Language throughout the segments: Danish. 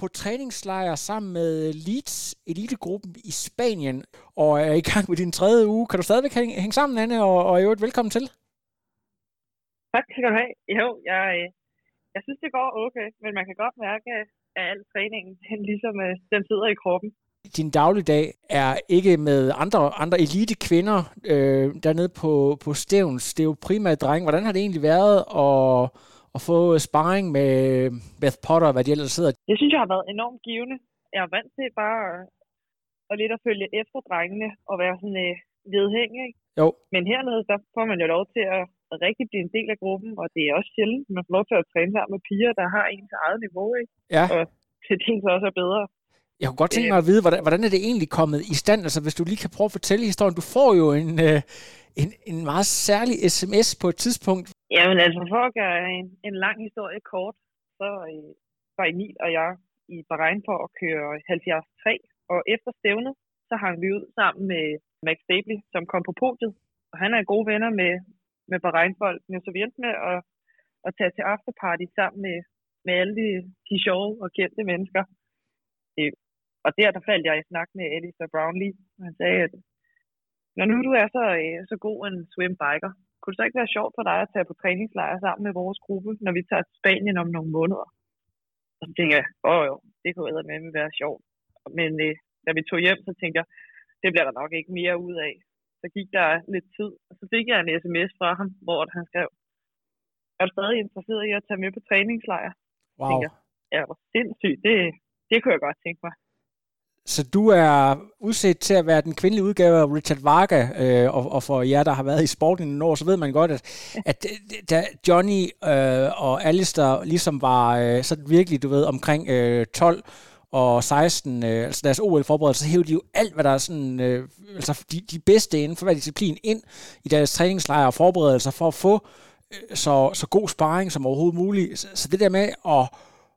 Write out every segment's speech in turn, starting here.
på træningslejr sammen med Leeds elitegruppen i Spanien, og er i gang med din tredje uge. Kan du stadigvæk hænge, hænge sammen, Anne, og, og i øvrigt velkommen til? Tak skal du have. Jo, jeg, øh, jeg synes, det går okay, men man kan godt mærke, at al træningen, den ligesom, øh, den sidder i kroppen. Din dagligdag er ikke med andre, andre elite kvinder øh, dernede på, på Stævns. Det er jo primært drenge. Hvordan har det egentlig været at, at få sparring med Beth Potter, hvad de ellers sidder? Jeg synes, jeg har været enormt givende. Jeg er vant til bare at, lidt at følge efter drengene og være sådan øh, vedhængig. Ikke? Jo. Men hernede, der får man jo lov til at, rigtig blive en del af gruppen, og det er også sjældent, man får lov til at træne sammen med piger, der har ens eget niveau, ikke? Ja. Og til så også er bedre. Jeg kunne godt tænke mig at vide, hvordan, hvordan er det egentlig kommet i stand? Altså, hvis du lige kan prøve at fortælle historien. Du får jo en, øh, en, en meget særlig sms på et tidspunkt. Jamen altså, for at gøre en, en lang historie kort, så øh, var Emil og jeg i Bahrain for at køre 73, og efter stævnet, så hang vi ud sammen med Max Stabley, som kom på podiet. Og han er gode venner med, med Bahrain-folkene, så vi endte med at, at tage til afterparty sammen med, med alle de, de sjove og kendte mennesker. Øh, og der, der faldt jeg i snak med Alistair Brownlee, og han sagde, at når nu du er så, øh, så god en swimbiker, kunne det så ikke være sjovt for dig at tage på træningslejr sammen med vores gruppe, når vi tager til Spanien om nogle måneder? Og så tænkte jeg, åh jo, det kunne med være sjovt. Men øh, da vi tog hjem, så tænkte jeg, det bliver der nok ikke mere ud af. Så gik der lidt tid, og så fik jeg en sms fra ham, hvor han skrev, er du stadig interesseret i at tage med på træningslejr? Wow. Tænkte jeg, ja, hvor sindssygt, det, det kunne jeg godt tænke mig. Så du er udset til at være den kvindelige udgave af Richard Varga, øh, og, og for jer, der har været i sporten i nogle år, så ved man godt, at, at da Johnny øh, og Alistair ligesom var øh, sådan virkelig, du ved, omkring øh, 12 og 16, øh, altså deres OL-forberedelse, så hævde de jo alt, hvad der er sådan, øh, altså de, de bedste inden for hver disciplin ind i deres træningslejre og forberedelser for at få øh, så, så god sparring som overhovedet muligt. Så, så det der med at,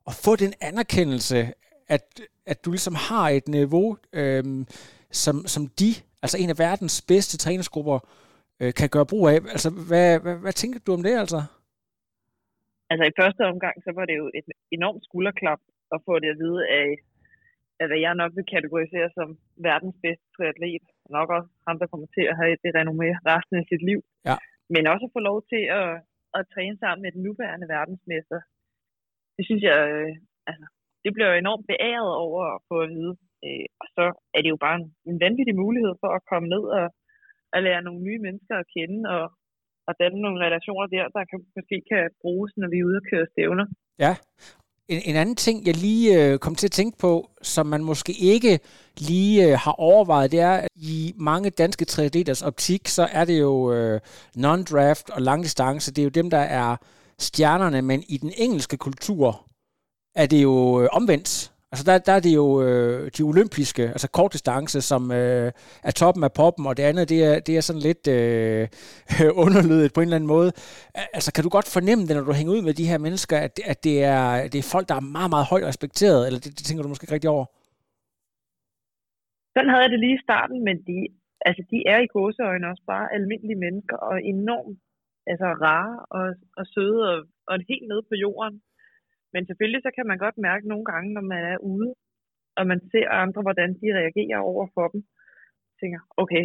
at få den anerkendelse, at, at du ligesom har et niveau, øh, som, som de, altså en af verdens bedste træningsgrupper, øh, kan gøre brug af. Altså, hvad, hvad, hvad tænker du om det, altså? Altså i første omgang, så var det jo et enormt skulderklap at få det at vide af, af hvad jeg nok vil kategorisere som verdens bedste triatlet. Nok også ham, der kommer til at have det renommé resten af sit liv. Ja. Men også at få lov til at, at træne sammen med den nuværende verdensmester. Det synes jeg, øh, altså, det bliver jeg enormt beæret over at få at vide. Øh, og så er det jo bare en, en vanvittig mulighed for at komme ned og, og lære nogle nye mennesker at kende, og, og danne nogle relationer der, der kan, måske kan bruges, når vi er ude og køre stævner. Ja, en, en anden ting, jeg lige øh, kom til at tænke på, som man måske ikke lige øh, har overvejet, det er, at i mange danske 3D'ers optik, så er det jo øh, non-draft og langdistance. Det er jo dem, der er stjernerne, men i den engelske kultur er det jo øh, omvendt. Altså der, der er det jo øh, de olympiske, altså kortdistance, som øh, er toppen af poppen, og det andet, det er, det er sådan lidt øh, underlydet på en eller anden måde. Altså kan du godt fornemme det, når du hænger ud med de her mennesker, at, at det, er, det er folk, der er meget, meget højt respekteret, eller det, det tænker du måske ikke rigtig over? Sådan havde jeg det lige i starten, men de, altså, de er i gåseøjne også bare almindelige mennesker, og enormt altså, rare og, og søde, og, og helt nede på jorden. Men selvfølgelig så kan man godt mærke nogle gange, når man er ude, og man ser andre, hvordan de reagerer over for dem. tænker, okay,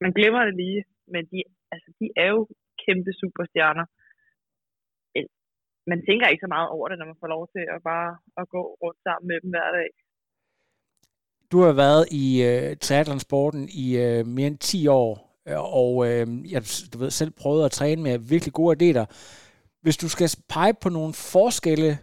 man glemmer det lige, men de, altså, de er jo kæmpe superstjerner. Øh, man tænker ikke så meget over det, når man får lov til at bare at gå rundt sammen med dem hver dag. Du har været i øh, triathlonsporten i øh, mere end 10 år, øh, og øh, jeg du ved, selv prøvet at træne med virkelig gode atleter. Hvis du skal pege på nogle forskelle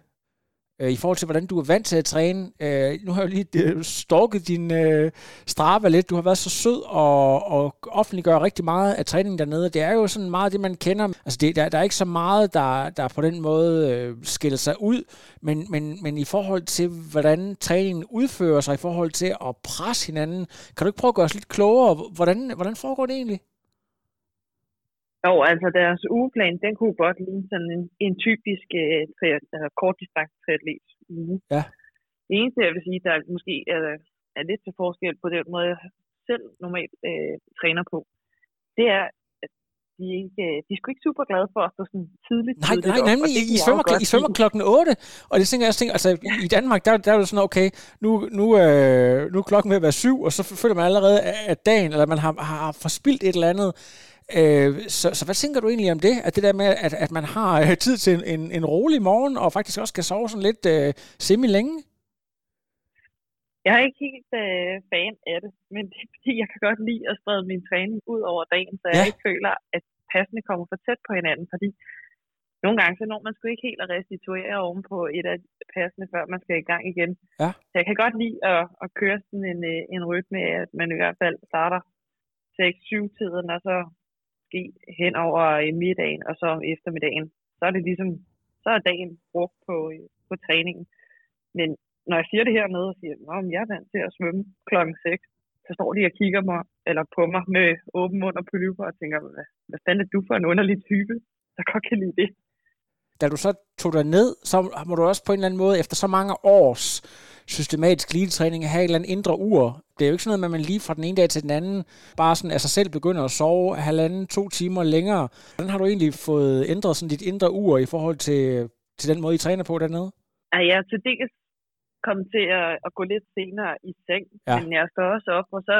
øh, i forhold til, hvordan du er vant til at træne. Øh, nu har jeg jo lige øh, stalket din øh, strave lidt. Du har været så sød og, og offentliggør rigtig meget af træningen dernede. Det er jo sådan meget det, man kender. Altså, det, der, der er ikke så meget, der, der på den måde øh, skiller sig ud, men, men, men i forhold til, hvordan træningen udfører sig, i forhold til at presse hinanden, kan du ikke prøve at gøre os lidt klogere? Hvordan, hvordan foregår det egentlig? Jo, altså deres ugeplan, den kunne godt ligne sådan en, en typisk altså, kortdistance triatlet uge. Ja. Det eneste, jeg vil sige, der måske er, er lidt til forskel på den måde, jeg selv normalt uh, træner på, det er, at de, ikke, øh, de er sgu ikke super glade for at stå sådan tidligt. Nej, nej, nej nemlig, I, I, svømmer, I svømmer klokken 8, og det tænker jeg, tænker, altså i Danmark, der, der er det sådan, okay, nu, nu, øh, nu er klokken ved at være syv, og så føler man allerede, at dagen, eller man har, har forspildt et eller andet, Øh, så, så hvad tænker du egentlig om det? At det der med, at, at man har øh, tid til en, en, rolig morgen, og faktisk også kan sove sådan lidt øh, semi-længe? Jeg er ikke helt øh, fan af det, men det er fordi, jeg kan godt lide at sprede min træning ud over dagen, så jeg ja. ikke føler, at passene kommer for tæt på hinanden, fordi nogle gange så når man sgu ikke helt at restituere oven på et af passene, før man skal i gang igen. Ja. Så jeg kan godt lide at, at køre sådan en, øh, en rytme, at man i hvert fald starter 6-7-tiden, og så ske hen over øh, middagen og så eftermiddagen. Så er det ligesom, så er dagen brugt på, øh, på træningen. Men når jeg siger det her med, og siger, at jeg er vant til at svømme klokken 6, så står de og kigger mig, eller på mig med åben mund og polyper og tænker, hvad, hvad fanden er du for en underlig type, der godt kan lide det? Da du så tog dig ned, så må du også på en eller anden måde, efter så mange års systematisk glidetræning, have et eller andet indre ur. Det er jo ikke sådan noget, at man lige fra den ene dag til den anden, bare sådan af sig selv begynder at sove halvanden, to timer længere. Hvordan har du egentlig fået ændret sådan dit indre ur i forhold til, til den måde, I træner på dernede? Ja, jeg er til dels kommet til at, at gå lidt senere i seng, ja. men jeg står også op, og så,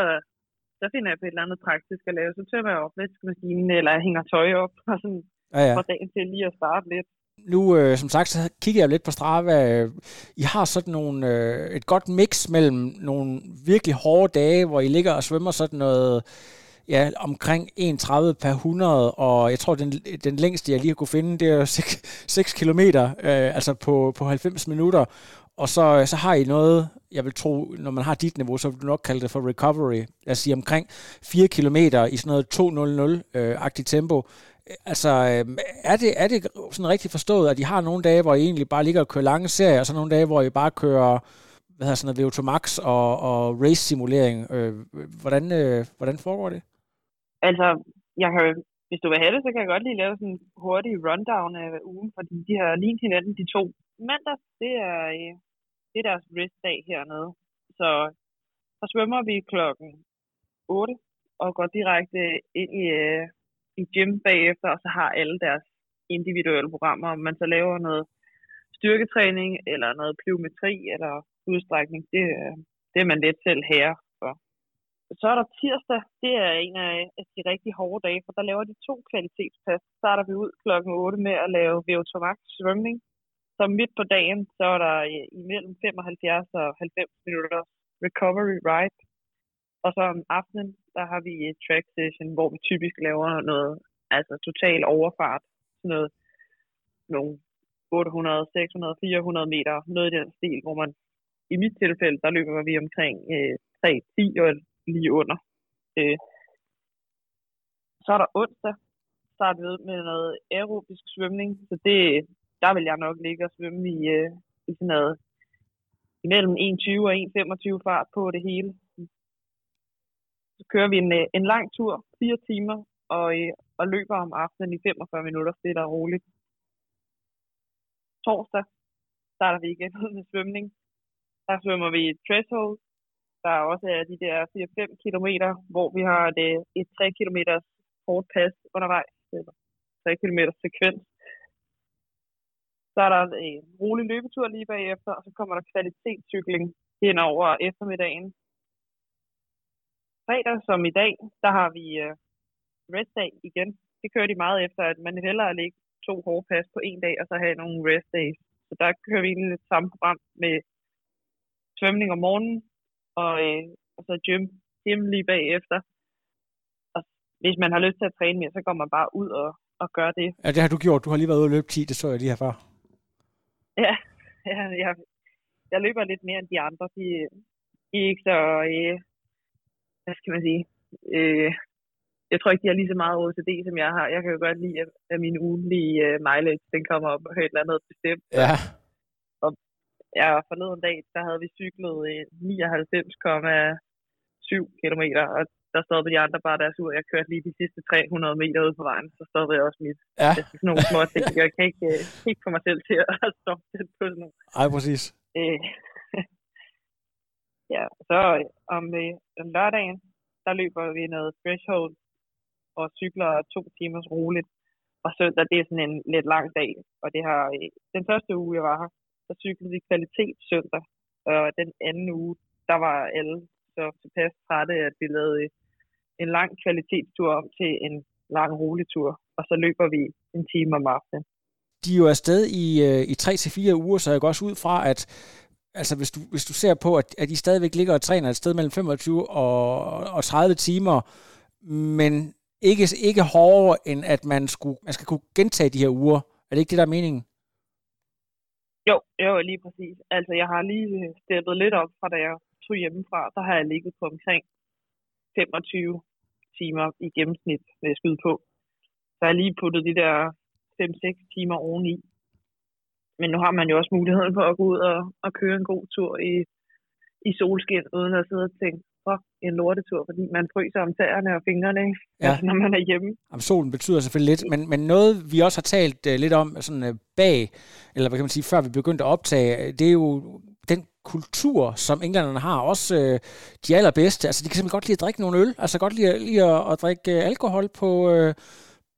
så finder jeg på et eller andet praktisk at lave. Så tømmer jeg opvaskemaskinen, eller jeg hænger tøj op, og sådan ja, ja. får dagen til lige at starte lidt. Nu, øh, som sagt, så kigger jeg lidt på Strava. Øh, I har sådan nogle, øh, et godt mix mellem nogle virkelig hårde dage, hvor I ligger og svømmer sådan noget ja, omkring 31 per 100, og jeg tror, den, den længste, jeg lige har kunne finde, det er 6, 6 km, øh, altså på, på 90 minutter. Og så, øh, så har I noget, jeg vil tro, når man har dit niveau, så vil du nok kalde det for recovery. Lad os sige omkring 4 km i sådan noget 2.00-agtigt øh, tempo. Altså, øhm, er det, er det sådan rigtig forstået, at I har nogle dage, hvor I egentlig bare ligger og kører lange serier, og så nogle dage, hvor I bare kører hvad hedder sådan noget, VO2 Max og, og race-simulering. Øh, hvordan, øh, hvordan foregår det? Altså, jeg kan, hvis du vil have det, så kan jeg godt lige lave sådan en hurtig rundown af ugen, fordi de har lignet hinanden de to. Mandag, det er, øh, det er deres race-dag hernede. Så så svømmer vi klokken 8 og går direkte ind i, øh, i gym bagefter, og så har alle deres individuelle programmer. Om man så laver noget styrketræning, eller noget plyometri, eller udstrækning, det, øh, det er man lidt selv herre for. Så er der tirsdag, det er en af de rigtig hårde dage, for der laver de to kvalitetspas. Så starter vi ud klokken 8 med at lave VO2 Max svømning. Så midt på dagen, så er der øh, imellem 75 og 90 minutter recovery ride. Og så om aftenen, der har vi et track session, hvor vi typisk laver noget, altså total overfart, sådan noget, nogle 800, 600, 400 meter, noget i den stil, hvor man, i mit tilfælde, der løber vi omkring øh, 3-10 og lige under. Øh. Så er der onsdag, starter vi med noget aerobisk svømning, så det, der vil jeg nok ligge og svømme i, øh, i sådan noget imellem 1,20 og 1,25 fart på det hele. Så kører vi en, øh, en lang tur, fire timer, og, øh, og løber om aftenen i 45 minutter, det er roligt. Torsdag starter vi igen ud med svømning. Der svømmer vi i threshold. Der er også øh, de der 4-5 km, hvor vi har det, et 3 km hårdt pas undervejs. 3 km sekvens. Så er der en rolig løbetur lige bagefter, og så kommer der kvalitetscykling hen over eftermiddagen fredag som i dag, der har vi uh, restdag igen. Det kører de meget efter, at man hellere lægge to hårde pas på en dag, og så have nogle rest days. Så der kører vi egentlig det samme program med svømning om morgenen, og, øh, og så gym, gym lige bagefter. Og hvis man har lyst til at træne mere, så går man bare ud og, og gør det. Ja, det har du gjort. Du har lige været ude og løbe 10, det så jeg lige herfra. Ja, jeg, jeg løber lidt mere end de andre. De, de er ikke så, øh, hvad skal man sige, øh, jeg tror ikke, de har lige så meget OCD, som jeg har. Jeg kan jo godt lide, at min ugenlige uh, mileage, den kommer op på et eller andet bestemt. Ja. Og ja, forleden dag, der havde vi cyklet 99,7 km, og der stod de andre bare deres ur. Jeg kørte lige de sidste 300 meter ud på vejen, så stod jeg også mit. Ja. Det er sådan nogle små ting. Jeg kan ikke, uh, ikke få mig selv til at stoppe det på sådan nogle. Ej, præcis. Øh, ja, så om, øh, lørdagen, der løber vi noget threshold og cykler to timers roligt. Og søndag, det er sådan en lidt lang dag. Og det har, øh, den første uge, jeg var her, så cyklede vi kvalitet søndag. Og den anden uge, der var alle så tilpas trætte, at vi lavede øh, en lang kvalitetstur om til en lang rolig tur. Og så løber vi en time om aftenen. De er jo afsted i, øh, i 3-4 uger, så jeg går også ud fra, at altså hvis du, hvis du ser på, at, at I stadigvæk ligger og træner et sted mellem 25 og, og 30 timer, men ikke, ikke hårdere, end at man, skulle, man skal kunne gentage de her uger. Er det ikke det, der er meningen? Jo, jo, lige præcis. Altså, jeg har lige steppet lidt op fra, da jeg tog hjemmefra. Der har jeg ligget på omkring 25 timer i gennemsnit, vil jeg skyde på. Så jeg har lige puttet de der 5-6 timer oveni. Men nu har man jo også muligheden for at gå ud og, og køre en god tur i, i solskin, uden at sidde og tænke, fuck, en lortetur, fordi man fryser om tæerne og fingrene, ikke? Ja. Altså, når man er hjemme. Jamen, solen betyder selvfølgelig lidt, men, men noget, vi også har talt uh, lidt om sådan, uh, bag, eller hvad kan man sige, før vi begyndte at optage, det er jo den kultur, som englænderne har, også uh, de allerbedste. Altså, de kan simpelthen godt lide at drikke nogle øl, altså godt lide, lide at, at drikke uh, alkohol på... Uh,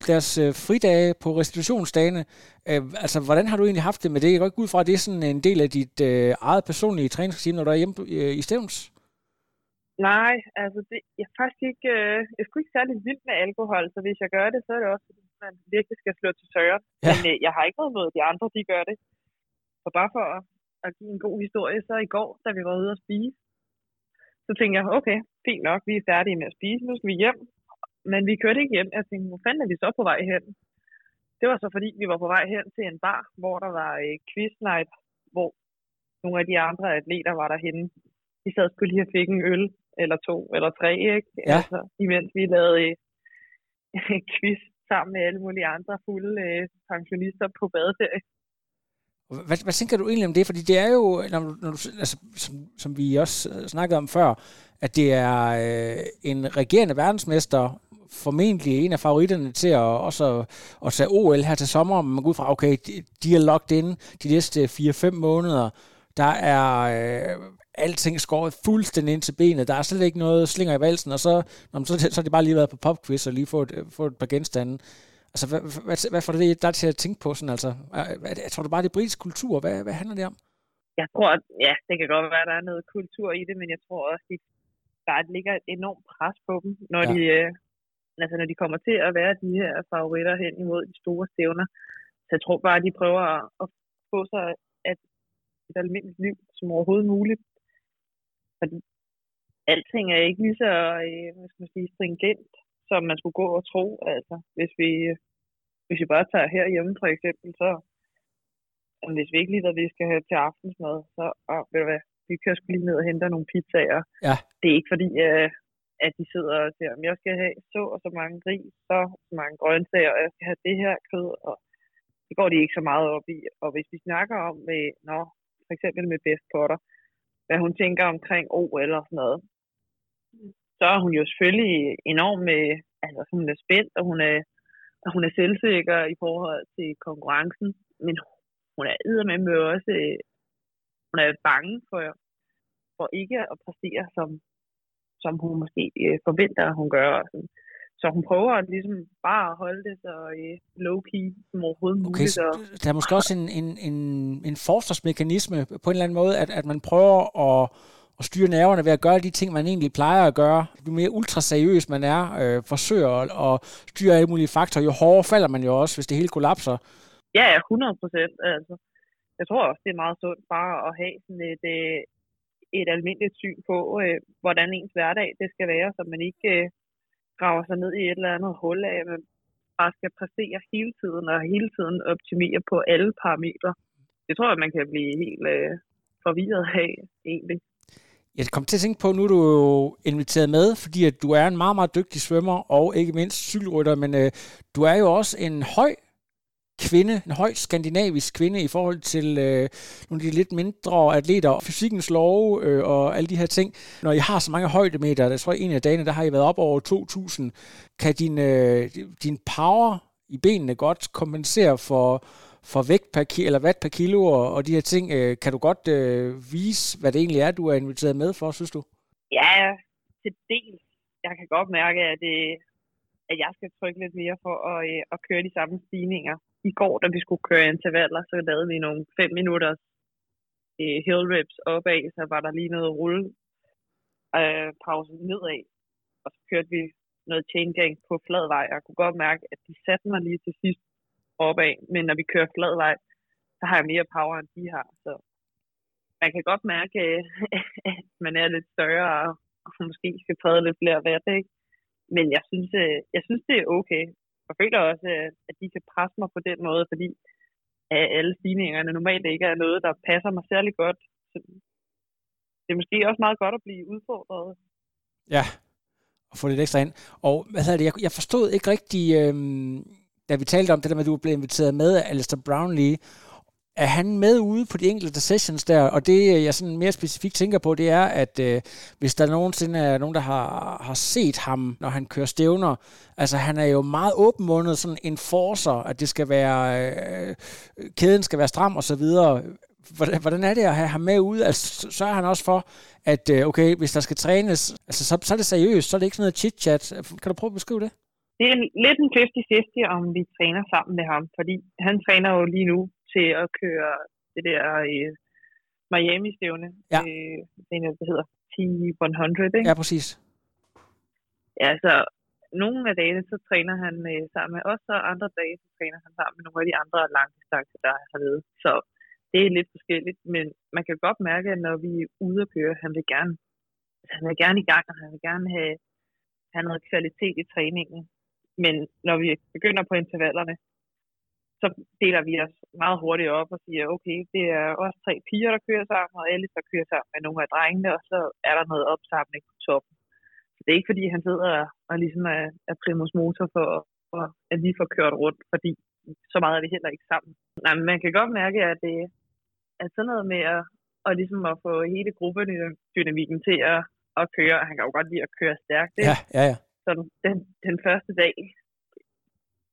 deres øh, fridage på restitutionsdagene. Øh, altså, hvordan har du egentlig haft det med det? Jeg går ikke ud fra, at det er sådan en del af dit øh, eget personlige træningsregime, når du er hjemme øh, i Stævns? Nej, altså det, jeg er faktisk ikke, øh, jeg er ikke særlig vild med alkohol, så hvis jeg gør det, så er det også, fordi man virkelig skal slå til tørre. Ja. Men øh, jeg har ikke noget mod, at de andre de gør det. Og bare for at, at give en god historie, så i går, da vi var ude at spise, så tænkte jeg, okay, fint nok, vi er færdige med at spise, nu skal vi hjem. Men vi kørte ikke hjem. Jeg tænkte, hvor fanden er vi så på vej hen? Det var så fordi, vi var på vej hen til en bar, hvor der var øh, quiz night, hvor nogle af de andre atleter var derhenne. De sad skulle lige have fik en øl eller to, eller tre, ikke? Ja. Altså, imens vi lavede øh, quiz sammen med alle mulige andre fulde øh, pensionister på badeferie. Hvad, hvad tænker du egentlig om det? Fordi det er jo, når, når du, altså, som, som vi også snakkede om før, at det er øh, en regerende verdensmester, formentlig en af favoritterne til at, også at, at tage OL her til sommer. Man går ud fra, okay, de, de er locked in de næste 4-5 måneder. Der er øh, alting skåret fuldstændig ind til benet. Der er slet ikke noget slinger i valsen, og så, når man, så, så har de bare lige været på popquiz og lige fået, fået et par genstande. Altså, hvad, hvad, hvad får det der til at tænke på? Sådan, altså? Jeg tror du bare, det er britisk kultur. Hvad, hvad handler det om? Jeg tror, at, ja, det kan godt være, at der er noget kultur i det, men jeg tror også, at der ligger et enormt pres på dem, når ja. de øh, altså når de kommer til at være de her favoritter hen imod de store stævner. Så jeg tror bare, at de prøver at, få sig at et almindeligt liv som overhovedet muligt. Fordi alting er ikke lige så øh, hvad skal man sige, stringent, som man skulle gå og tro. Altså, hvis vi, hvis vi bare tager herhjemme for eksempel, så hvis vi ikke lige ved, vi skal have til aftensmad, så og, ved du hvad, vi kører sgu lige ned og henter nogle pizzaer. Ja. Det er ikke fordi, øh, at de sidder og siger, at jeg skal have så og så mange ris, så, mange grøntsager, og jeg skal have det her kød, og det går de ikke så meget op i. Og hvis vi snakker om, med, nå, for eksempel med Best Potter, hvad hun tænker omkring O eller sådan noget, så er hun jo selvfølgelig enormt med, altså hun er spændt, og hun er, og hun er selvsikker i forhold til konkurrencen, men hun er med også, øh, hun er bange for, for ikke at præstere, som, som hun måske øh, forventer, at hun gør. Sådan. Så hun prøver at ligesom bare at holde det så øh, low-key som overhovedet okay, muligt. Og... Der er måske også en, en, en, en forsvarsmekanisme på en eller anden måde, at, at man prøver at, at styre nerverne ved at gøre de ting, man egentlig plejer at gøre. Jo mere ultraseriøs man er, øh, forsøger at, at styre alle mulige faktorer, jo hårdere falder man jo også, hvis det hele kollapser. Ja, 100 procent. Altså, jeg tror også, det er meget sundt bare at have sådan et, øh, et almindeligt syn på, øh, hvordan ens hverdag det skal være, så man ikke øh, graver sig ned i et eller andet hul af, at man bare skal præstere hele tiden og hele tiden optimere på alle parametre. det tror jeg, man kan blive helt øh, forvirret af, egentlig. Jeg kom til at tænke på, nu er du jo inviteret med, fordi at du er en meget, meget dygtig svømmer, og ikke mindst cykelrytter, men øh, du er jo også en høj kvinde, en høj skandinavisk kvinde i forhold til øh, nogle af de lidt mindre atleter, fysikkens lov øh, og alle de her ting. Når I har så mange højdemeter, jeg tror en af dagene, der har I været op over 2.000, kan din, øh, din power i benene godt kompensere for, for vægt per ki- eller watt per kilo og, og de her ting. Øh, kan du godt øh, vise, hvad det egentlig er, du er inviteret med for, synes du? Ja, til dels. Jeg kan godt mærke, at, det, at jeg skal trykke lidt mere for at, øh, at køre de samme stigninger. I går, da vi skulle køre intervaller, så lavede vi nogle 5 minutters øh, hill reps opad, så var der lige noget rulle øh, pause nedad. Og så kørte vi noget chain gang på flad vej. Jeg kunne godt mærke, at de satte mig lige til sidst opad, men når vi kører flad vej, så har jeg mere power, end de har. Så man kan godt mærke, at man er lidt større, og måske skal træde lidt flere værd, ikke? Men jeg synes, øh, jeg synes, det er okay. Jeg føler også, øh, at de kan presse mig på den måde, fordi øh, alle stigningerne normalt ikke er noget, der passer mig særlig godt. Så det er måske også meget godt at blive udfordret. Ja, og få lidt ekstra ind. Og hvad hedder det, jeg, jeg forstod ikke rigtig, øhm, da vi talte om det der med, at du blev inviteret med af Alistair Brownlee, er han med ude på de enkelte sessions der? Og det, øh, jeg sådan mere specifikt tænker på, det er, at øh, hvis der nogensinde er nogen, der har, har set ham, når han kører stævner, altså han er jo meget åbenmundet, sådan en forcer, at det skal være, øh, kæden skal være stram og så videre. Hvordan, hvordan er det at have ham med ude? Altså, så han også for, at øh, okay, hvis der skal trænes, altså, så, så er det seriøst, så er det ikke sådan noget chit-chat. Kan du prøve at beskrive det? Det er lidt en 50-50, om vi træner sammen med ham, fordi han træner jo lige nu til at køre det der øh, Miami-stævne. Ja. Øh, det hedder T100, ikke? Ja, præcis. Ja, så nogle af dagene, så træner han øh, sammen med os, og andre dage, så træner han sammen med nogle af de andre langdistancer, der har været. Så det er lidt forskelligt, men man kan godt mærke, at når vi er ude at køre, han vil gerne, altså, han vil gerne i gang, og han vil gerne have, have noget kvalitet i træningen. Men når vi begynder på intervallerne, så deler vi os meget hurtigt op og siger, okay, det er også tre piger, der kører sammen, og alle, der kører sammen med nogle af drengene, og så er der noget opsamling på toppen. Så det er ikke, fordi han sidder og ligesom er, er primus motor for, for, at vi får kørt rundt, fordi så meget er vi heller ikke sammen. Nej, men man kan godt mærke, at det er sådan noget med at, og ligesom at få hele gruppedynamikken til at, at køre. Han kan jo godt lide at køre stærkt. Ja, ja, ja. Så den, den første dag,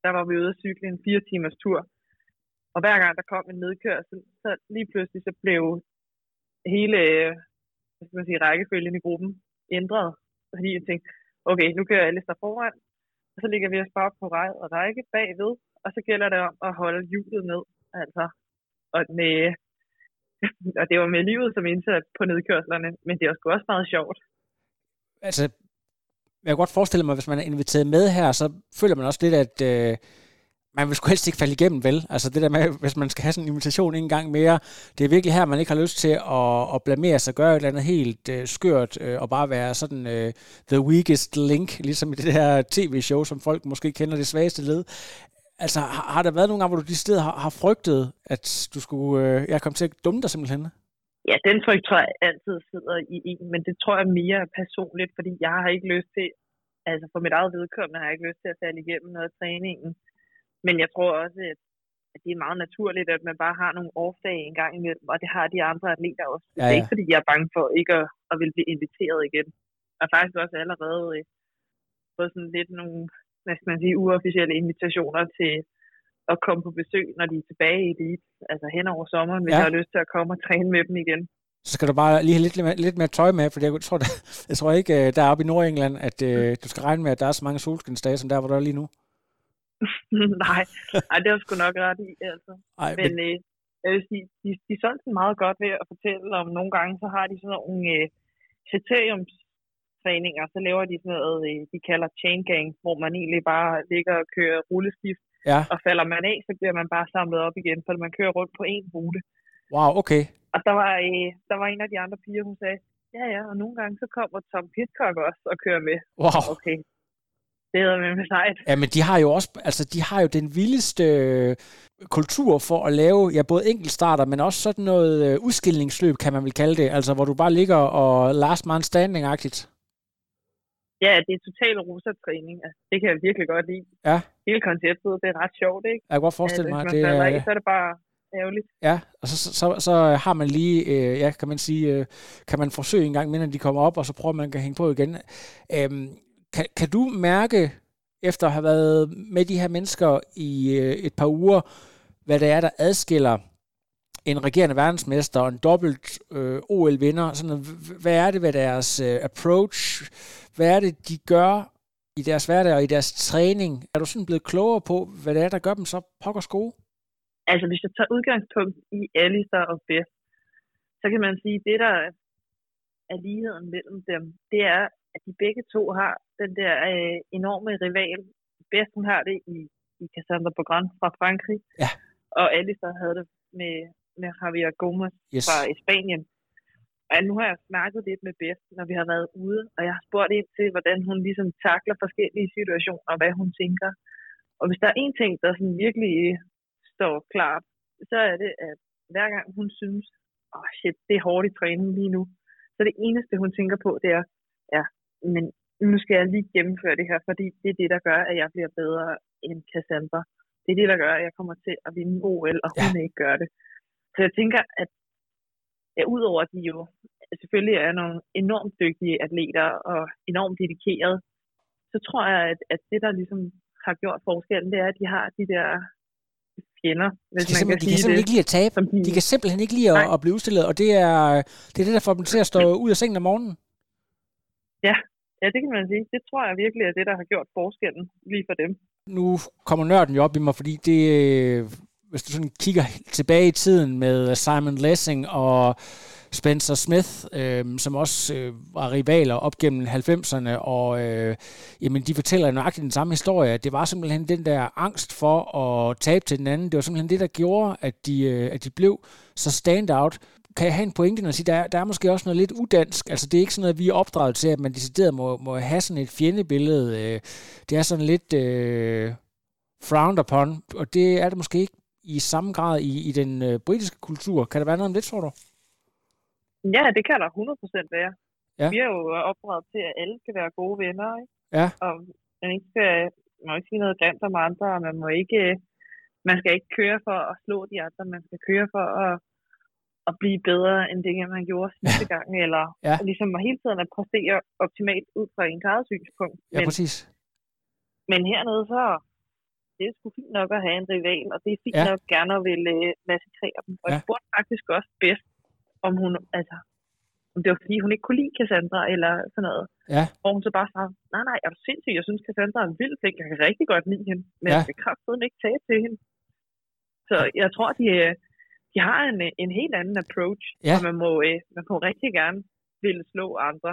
der var vi ude at cykle en fire timers tur. Og hver gang der kom en nedkørsel, så lige pludselig så blev hele hvad skal man sige, rækkefølgen i gruppen ændret. Fordi jeg tænkte, okay, nu kører alle der foran, og så ligger vi os bare på rej og række bagved, og så gælder det om at holde hjulet ned. Altså, og, med, og det var med livet som indsat på nedkørslerne, men det var sgu også meget sjovt. Altså, jeg kan godt forestille mig, hvis man er inviteret med her, så føler man også lidt, at øh, man vil sgu helst ikke falde igennem, vel? Altså det der med, hvis man skal have sådan en invitation en gang mere, det er virkelig her, man ikke har lyst til at, at blamere sig, gøre et eller andet helt øh, skørt, øh, og bare være sådan øh, the weakest link, ligesom i det her tv-show, som folk måske kender det svageste led. Altså, har, har der været nogle gange, hvor du de steder har, har frygtet, at du skulle øh, jeg komme til at dumme dig simpelthen? Ja, den frygt tror jeg altid sidder i en, men det tror jeg mere personligt, fordi jeg har ikke lyst til, altså for mit eget vedkommende har jeg ikke lyst til at falde igennem noget af træningen. Men jeg tror også, at, at det er meget naturligt, at man bare har nogle off-dage en gang imellem, og det har de andre atleter også. Ja, ja. Det er ikke, fordi jeg er bange for ikke at, at vil blive inviteret igen. Jeg har faktisk også allerede øh, fået sådan lidt nogle, hvad skal man sige, uofficielle invitationer til at komme på besøg, når de er tilbage i elite, altså hen over sommeren, hvis ja. jeg har lyst til at komme og træne med dem igen. Så skal du bare lige have lidt, lidt mere tøj med, for jeg tror, der, jeg tror ikke, øh, der er oppe i Nordengland, at øh, du skal regne med, at der er så mange solskinsdage, som der, hvor der er lige nu. nej, nej, det er sgu nok ret i, altså. Ej, men, men øh, jeg vil sige, de, de er sådan meget godt ved at fortælle om, nogle gange, så har de sådan nogle øh, kriteriumstræninger, så laver de sådan noget, øh, de kalder chain gang, hvor man egentlig bare ligger og kører rulleskift, ja. og falder man af, så bliver man bare samlet op igen, for man kører rundt på en rute. Wow, okay. Og der var, øh, der var en af de andre piger, hun sagde, ja ja, og nogle gange så kommer Tom Pitcock også og kører med. Wow. Okay, det er med med sejt. Ja, men de har jo også, altså de har jo den vildeste øh, kultur for at lave, ja, både enkeltstarter, men også sådan noget øh, udskillingsløb, kan man vel kalde det, altså hvor du bare ligger og last man standing-agtigt. Ja, det er total rosa-træning. Altså, det kan jeg virkelig godt lide. Ja. Hele konceptet, det er ret sjovt, ikke? Jeg kan godt forestille Altså, mig, hvis det man falder er... af, så er det bare ærgerligt. Ja, og så, så, så, så har man lige, øh, ja, kan man sige, øh, kan man forsøge en gang, inden de kommer op, og så prøver man at hænge på igen. Øhm, kan, kan du mærke, efter at have været med de her mennesker i øh, et par uger, hvad det er, der adskiller en regerende verdensmester og en dobbelt øh, OL-vinder? Sådan, hvad er det ved deres øh, approach? Hvad er det, de gør i deres hverdag og i deres træning? Er du sådan blevet klogere på, hvad det er, der gør dem så pokkers gode? Altså, hvis jeg tager udgangspunkt i Alistair og Beth, så kan man sige, at det, der er ligheden mellem dem, det er, at de begge to har den der øh, enorme rival. Beth, hun har det i, i Cassandra Bogrand fra Frankrig, Ja. og Alistair havde det med, med Javier Gomez Yes. fra Spanien. Og nu har jeg snakket lidt med Beth, når vi har været ude, og jeg har spurgt ind til, hvordan hun ligesom takler forskellige situationer, og hvad hun tænker. Og hvis der er en ting, der sådan virkelig står klart, så er det, at hver gang hun synes, åh oh shit, det er hårdt i træning lige nu, så det eneste, hun tænker på, det er, ja, men nu skal jeg lige gennemføre det her, fordi det er det, der gør, at jeg bliver bedre end Cassandra. Det er det, der gør, at jeg kommer til at vinde OL, og hun ikke gør det. Så jeg tænker, at ja, udover at de jo selvfølgelig er nogle enormt dygtige atleter og enormt dedikerede, så tror jeg, at, at det, der ligesom har gjort forskellen, det er, at de har de der fjender, hvis De kan, man kan de kan simpelthen det. ikke lide at tabe. de- De kan simpelthen ikke lide at, at blive udstillet, og det er, det er det, der får dem til at stå ud af sengen om morgenen. Ja, det kan man sige. Det tror jeg virkelig er det, der har gjort forskellen lige for dem. Nu kommer nørden jo op i mig, fordi det, hvis du sådan kigger tilbage i tiden med Simon Lessing og Spencer Smith, øh, som også øh, var rivaler op gennem 90'erne, og øh, jamen, de fortæller nøjagtigt den samme historie. Det var simpelthen den der angst for at tabe til den anden. Det var simpelthen det, der gjorde, at de, øh, at de blev så stand-out. Kan jeg have en pointe, når jeg siger, der er, der er måske også noget lidt udansk. Altså, det er ikke sådan noget, vi er opdraget til, at man decideret må, må have sådan et fjendebillede. Øh, det er sådan lidt øh, frowned upon, og det er det måske ikke i samme grad i, i den øh, britiske kultur. Kan der være noget om det, tror du? Ja, det kan der 100% være. Ja. Vi er jo opdraget til, at alle skal være gode venner, ikke? Ja. Og man, ikke skal, man må ikke sige noget grimt om andre, og man må ikke, man skal ikke køre for at slå de andre, man skal køre for at, at blive bedre end det, man gjorde sidste gang, eller Ja. ligesom hele tiden at præstere optimalt ud fra en eget synspunkt. Ja, Men, præcis. men hernede så, det er sgu fint nok at have en rival, og det er fint Ja. nok gerne at ville uh, massakrere dem. Og Ja. jeg spurgte faktisk også bedst, om hun, altså, om det var fordi, hun ikke kunne lide Cassandra, eller sådan noget. Ja. Og hun så bare sagde, nej, nej, er du sindssyg? Jeg synes, Cassandra er en vild flink. Jeg kan rigtig godt lide hende. Men Ja. jeg kan kraftedeme ikke tage til hende. Så jeg tror, de, øh, de har en, øh, en helt anden approach. Ja. Og man må, øh, man må rigtig gerne ville slå andre.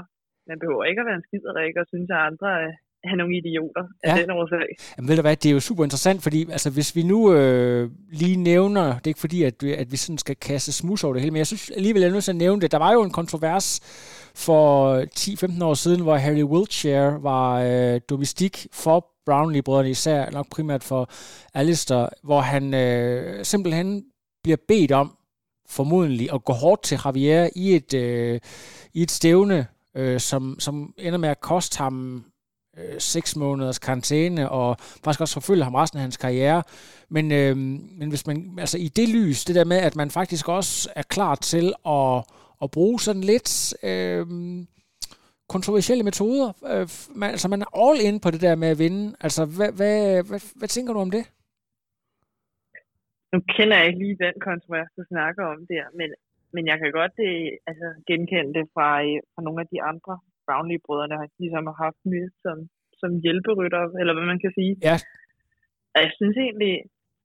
Man behøver ikke at være en skiderik og synes, at andre øh, er nogle idioter af Ja. den årsag. Jamen ved du hvad, det er jo super interessant, fordi altså, hvis vi nu øh, lige nævner, det er ikke fordi, at vi, at vi sådan skal kaste smus over det hele, men jeg synes alligevel, jeg er nødt til at nævne det. Der var jo en kontrovers for 10-15 år siden, hvor Harry Wiltshire var øh, domestik for Brownlee-brødrene, især nok primært for Alistair, hvor han øh, simpelthen bliver bedt om, formodentlig, at gå hårdt til Javier i et, øh, i et stævne, øh, som, som ender med at koste ham øh, seks måneders karantæne, og faktisk også forfølge ham resten af hans karriere. Men, øh, men hvis man, altså i det lys, det der med, at man faktisk også er klar til at, at bruge sådan lidt øh, kontroversielle metoder, øh, man, altså man er all in på det der med at vinde. Altså, hvad, hvad, hvad, hvad tænker du om det? Nu kender jeg ikke lige den kontrovers, du snakker om der, men, men jeg kan godt det, altså, genkende det fra, øh, fra nogle af de andre Brownlee-brødrene, der ligesom har haft med som, som hjælperytter, eller hvad man kan sige. Ja. Og jeg synes egentlig,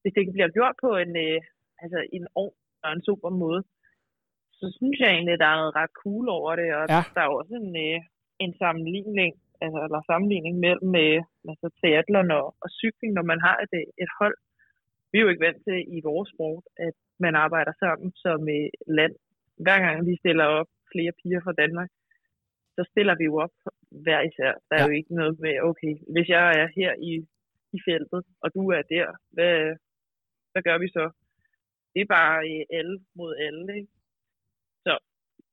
hvis det bliver gjort på en, øh, altså, en ordentlig og en super måde, så synes jeg egentlig, at der er noget ret cool over det, og Ja. der er også en, øh, en sammenligning, altså, eller sammenligning mellem øh, altså, triathlon og, og cykling, når man har et, øh, et hold. Vi er jo ikke vant til i vores sport, at man arbejder sammen som øh, land. Hver gang vi stiller op flere piger fra Danmark, så stiller vi jo op hver især. Der er Ja. jo ikke noget med, okay, hvis jeg er her i, i feltet, og du er der, hvad, hvad gør vi så? Det er bare øh, alle mod alle, ikke? Så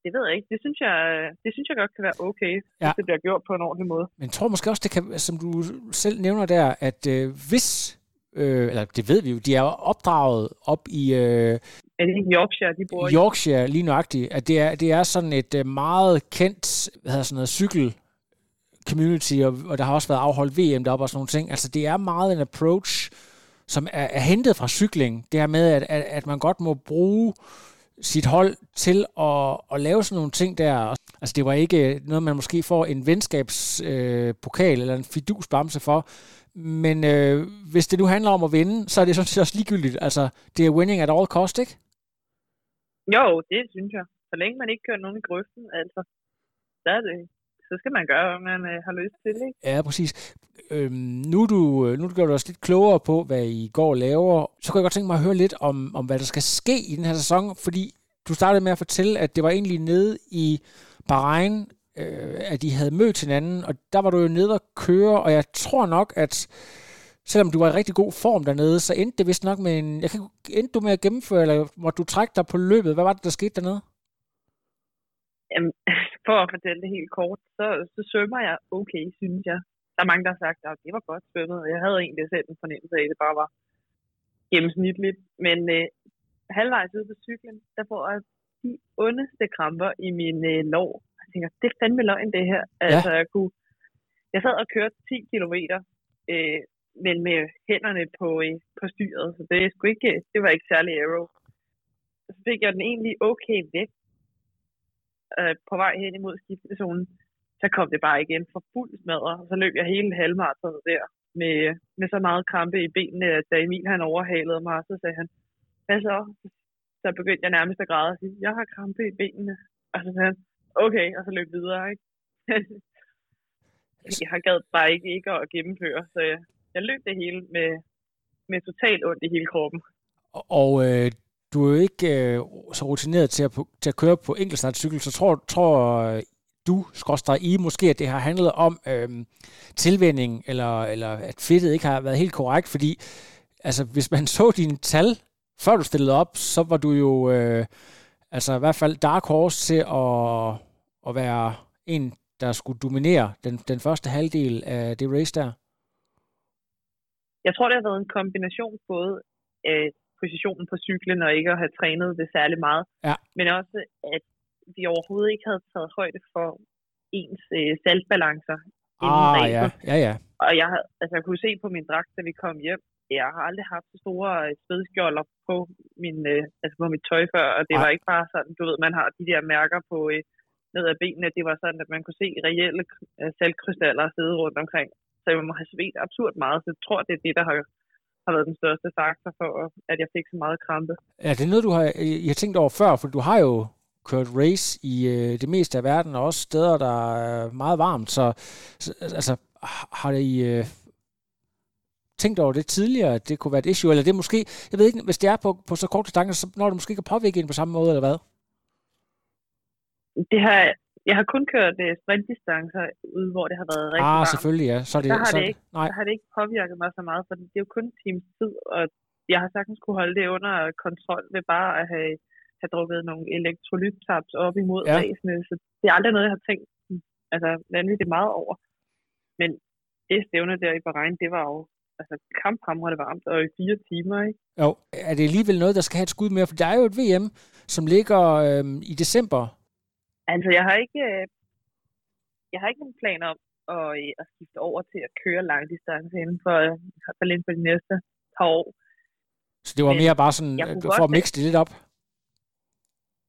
det ved jeg ikke. Det synes jeg, det synes jeg godt kan være okay, ja. Ja. hvis det bliver gjort på en ordentlig måde. Men jeg tror måske også, det kan, som du selv nævner der, at øh, hvis, øh, eller det ved vi jo, de er opdraget op i øh, Er det ikke Yorkshire, de bor i? Yorkshire lige nøjagtigt, at det er, det er sådan et øh, meget kendt, hvad hedder sådan noget, cykel community, og, og der har også været afholdt VM deroppe og sådan nogle ting. Altså det er meget en approach, som er, er hentet fra cykling. Det her med, at, at, at man godt må bruge sit hold til at, at lave sådan nogle ting der. Altså det var ikke noget, man måske får en venskabspokal øh, eller en fidusbamse for, men øh, hvis det nu handler om at vinde, så er det sådan set også ligegyldigt. Altså det er winning at all cost, ikke? Jo, det synes jeg. Så længe man ikke kører nogen i grøften, altså, så er det, så skal man gøre, hvad man øh, har lyst til, ikke? Ja, præcis. Øhm, nu, du, nu er du os lidt klogere på, hvad I går laver. Så kunne jeg godt tænke mig at høre lidt om, om, hvad der skal ske i den her sæson, fordi du startede med at fortælle, at det var egentlig nede i Bahrain, øh, at de havde mødt hinanden, og der var du jo nede og køre, og jeg tror nok, at selvom du var i rigtig god form dernede, så endte det vist nok med en... Jeg kan, endte du med at gennemføre, eller måtte du trække dig på løbet? Hvad var det, der skete dernede? Jamen, for at fortælle det helt kort, så, så svømmer jeg okay, synes jeg. Der er mange, der har sagt, at det var godt svømmet. Jeg havde egentlig selv en fornemmelse af, at det bare var gennemsnitligt. Men øh, halvvejs ude på cyklen, der får jeg de ondeste kramper i min øh, lår. Tænker, det er fandme løgn, det her. Altså, jeg kunne... Jeg sad og kørte 10 kilometer, øh, men med hænderne på, øh, på styret, så det, er sgu ikke, det var ikke særlig aero. Så fik jeg den egentlig okay væk, øh, på vej hen imod skiftezonen, så kom det bare igen for fuld smadre, og så løb jeg hele halvmaratonet der med, med så meget krampe i benene, at da Emil han overhalede mig, så sagde han, hvad så? Så begyndte jeg nærmest at græde og sige, jeg har krampe i benene. Og så sagde han, okay, og så løb videre, ikke? jeg har gad bare ikke, ikke at gennemføre, så jeg, jeg løb det hele med, med totalt ondt i hele kroppen. Og, og øh, du er jo ikke øh, så rutineret til at, til at køre på enkeltstartcykel, så tror, tror øh, du, skråstrej I, måske, at det har handlet om øh, tilvænding, eller, eller at fedtet ikke har været helt korrekt, fordi altså, hvis man så dine tal, før du stillede op, så var du jo øh, altså i hvert fald dark horse til at, at være en, der skulle dominere den, den første halvdel af det race der. Jeg tror, det har været en kombination både af positionen på cyklen og ikke at have trænet det særlig meget, ja. men også at vi overhovedet ikke havde taget højde for ens øh, saltbalancer Ah, ja, ja, ja. Og jeg, havde, altså, jeg kunne se på min dragt, da vi kom hjem, jeg har aldrig haft så store øh, spædskjolder på, min, øh, altså på mit tøj før, og det Ej. var ikke bare sådan, du ved, man har de der mærker på øh, ned ad benene, det var sådan, at man kunne se reelle øh, saltkrystaller sidde rundt omkring. Så jeg må have svedt absurd meget, så jeg tror, det er det, der har, har været den største faktor for, at jeg fik så meget krampe. Ja, det er noget, du har, I har tænkt over før, for du har jo kørt race i øh, det meste af verden, og også steder, der er meget varmt, så, så altså, har I øh, tænkt over det tidligere, at det kunne være et issue, eller det måske, jeg ved ikke, hvis det er på, på så kort distance, så når det måske ikke at påvirke en på samme måde, eller hvad? Det har, jeg har kun kørt uh, sprintdistancer ude, hvor det har været rigtig Ah, varmt. selvfølgelig, ja. Så det, der, har så, det ikke, nej. der har det ikke påvirket mig så meget, for det er jo kun en times tid, og jeg har sagtens kunne holde det under kontrol ved bare at have, have drukket nogle elektrolyttaps op imod ja. ræsene, så det er aldrig noget, jeg har tænkt altså, vanvittigt meget over. Men det stævne der i Bahrain, det var jo altså, kamphamrende varmt, og i fire timer, ikke? Jo, er det alligevel noget, der skal have et skud mere? For der er jo et VM, som ligger øh, i december. Altså, jeg har ikke, øh, jeg har ikke nogen planer om at, øh, at skifte over til at køre langdistance inden for, øh, i hvert fald inden for de næste par år. Så det var Men mere bare sådan, øh, for at mixe det lidt op.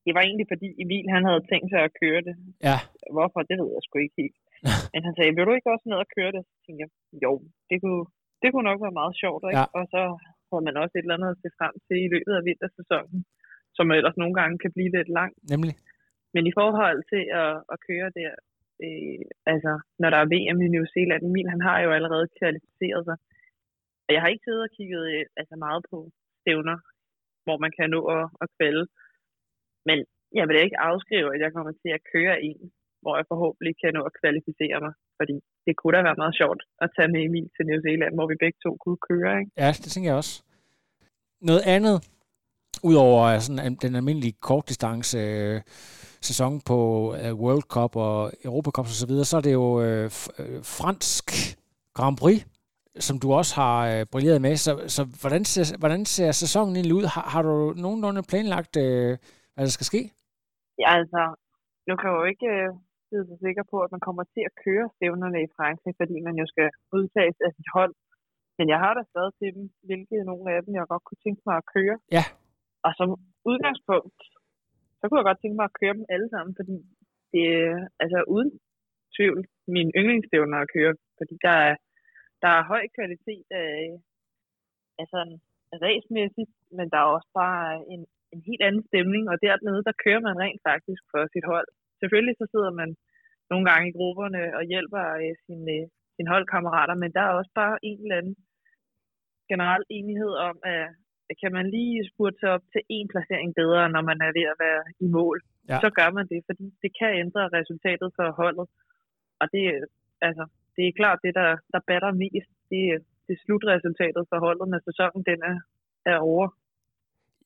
Det var egentlig fordi Emil, han havde tænkt sig at køre det. Ja. Hvorfor, det ved jeg sgu ikke helt. Men han sagde, vil du ikke også ned og køre det? Så tænkte jeg, jo, det kunne, det kunne nok være meget sjovt, ikke? Ja. Og så havde man også et eller andet at se frem til i løbet af vintersæsonen, som ellers nogle gange kan blive lidt lang. Nemlig. Men i forhold til at, at køre der, øh, altså når der er VM i New Zealand, Emil han har jo allerede kvalificeret sig. Og jeg har ikke siddet og kigget øh, altså meget på stævner, hvor man kan nå at, at kvalde. Men jeg vil ikke afskrive, at jeg kommer til at køre en. hvor jeg forhåbentlig kan nå at kvalificere mig. Fordi det kunne da være meget sjovt at tage med Emil til New Zealand, hvor vi begge to kunne køre. Ikke? Ja, det tænker jeg også. Noget andet, udover sådan den almindelige kortdistance øh, sæson på øh, World Cup og Europa Cup og så videre, så er det jo øh, øh, fransk Grand Prix, som du også har øh, brilleret med. Så, så hvordan, ser, hvordan ser sæsonen egentlig ud? Har, har du nogenlunde planlagt, øh, hvad der skal ske? Ja, altså, nu kan jeg jo ikke øh, vide sig sikker på, at man kommer til at køre stævnerne i Frankrig, fordi man jo skal udtages af sit hold. Men jeg har da stadig til dem, hvilke nogle af dem, jeg godt kunne tænke mig at køre. Ja. Og som udgangspunkt, så kunne jeg godt tænke mig at køre dem alle sammen, fordi det er altså uden tvivl min yndlingsstævner at køre, fordi der er, der er høj kvalitet af, altså ræsmæssigt, men der er også bare en, en helt anden stemning, og dernede, der kører man rent faktisk for sit hold. Selvfølgelig så sidder man nogle gange i grupperne og hjælper øh, sine, øh, sine holdkammerater, men der er også bare en eller anden generel enighed om, at kan man lige spurte op til en placering bedre, når man er ved at være i mål, ja. så gør man det, fordi det kan ændre resultatet for holdet. Og det, altså, det er klart, det der, der batter mest, det, det er slutresultatet for holdet, når sæsonen den er, er over.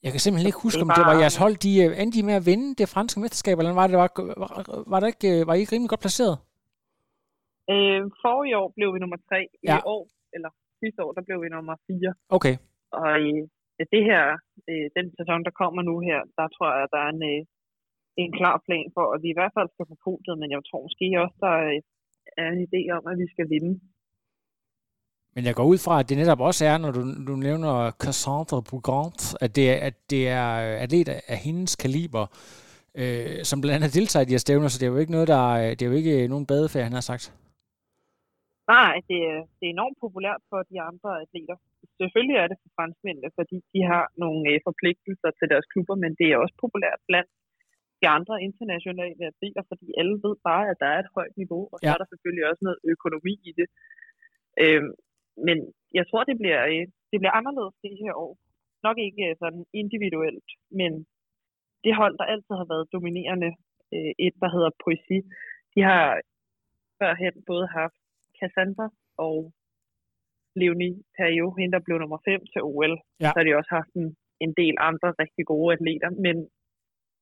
Jeg kan simpelthen ikke huske, det om det var jeres hold, de øh, endte med at vinde det franske mesterskab, eller var det, var, var, det ikke, var I ikke rimelig godt placeret? Øh, for i år blev vi nummer tre. Ja. I år, eller sidste år, der blev vi nummer fire. Okay. Og i det her, øh, den sæson, der kommer nu her, der tror jeg, at der er en, øh, en klar plan for, at vi i hvert fald skal få podiet, men jeg tror måske også, der er en idé om, at vi skal vinde. Men jeg går ud fra, at det netop også er, når du, du nævner Cassandra Bougant, at det, er, at det er atlet af hendes kaliber, øh, som blandt andet deltager i de her stævner, så det er jo ikke noget, der det er jo ikke nogen badefærd, han har sagt. Nej, det, det er enormt populært for de andre atleter. Selvfølgelig er det for franskmændene, fordi de har nogle øh, forpligtelser til deres klubber, men det er også populært blandt de andre internationale atleter, fordi alle ved bare, at der er et højt niveau, og ja. så er der selvfølgelig også noget økonomi i det. Øhm, men jeg tror, det bliver, øh, det bliver anderledes det her år. Nok ikke øh, sådan individuelt, men det hold, der altid har været dominerende, øh, et, der hedder Poesi, de har førhen både haft Cassandra og Leonie Perio, hende der blev nummer 5 til OL. Ja. Så har de også haft en, en del andre rigtig gode atleter, men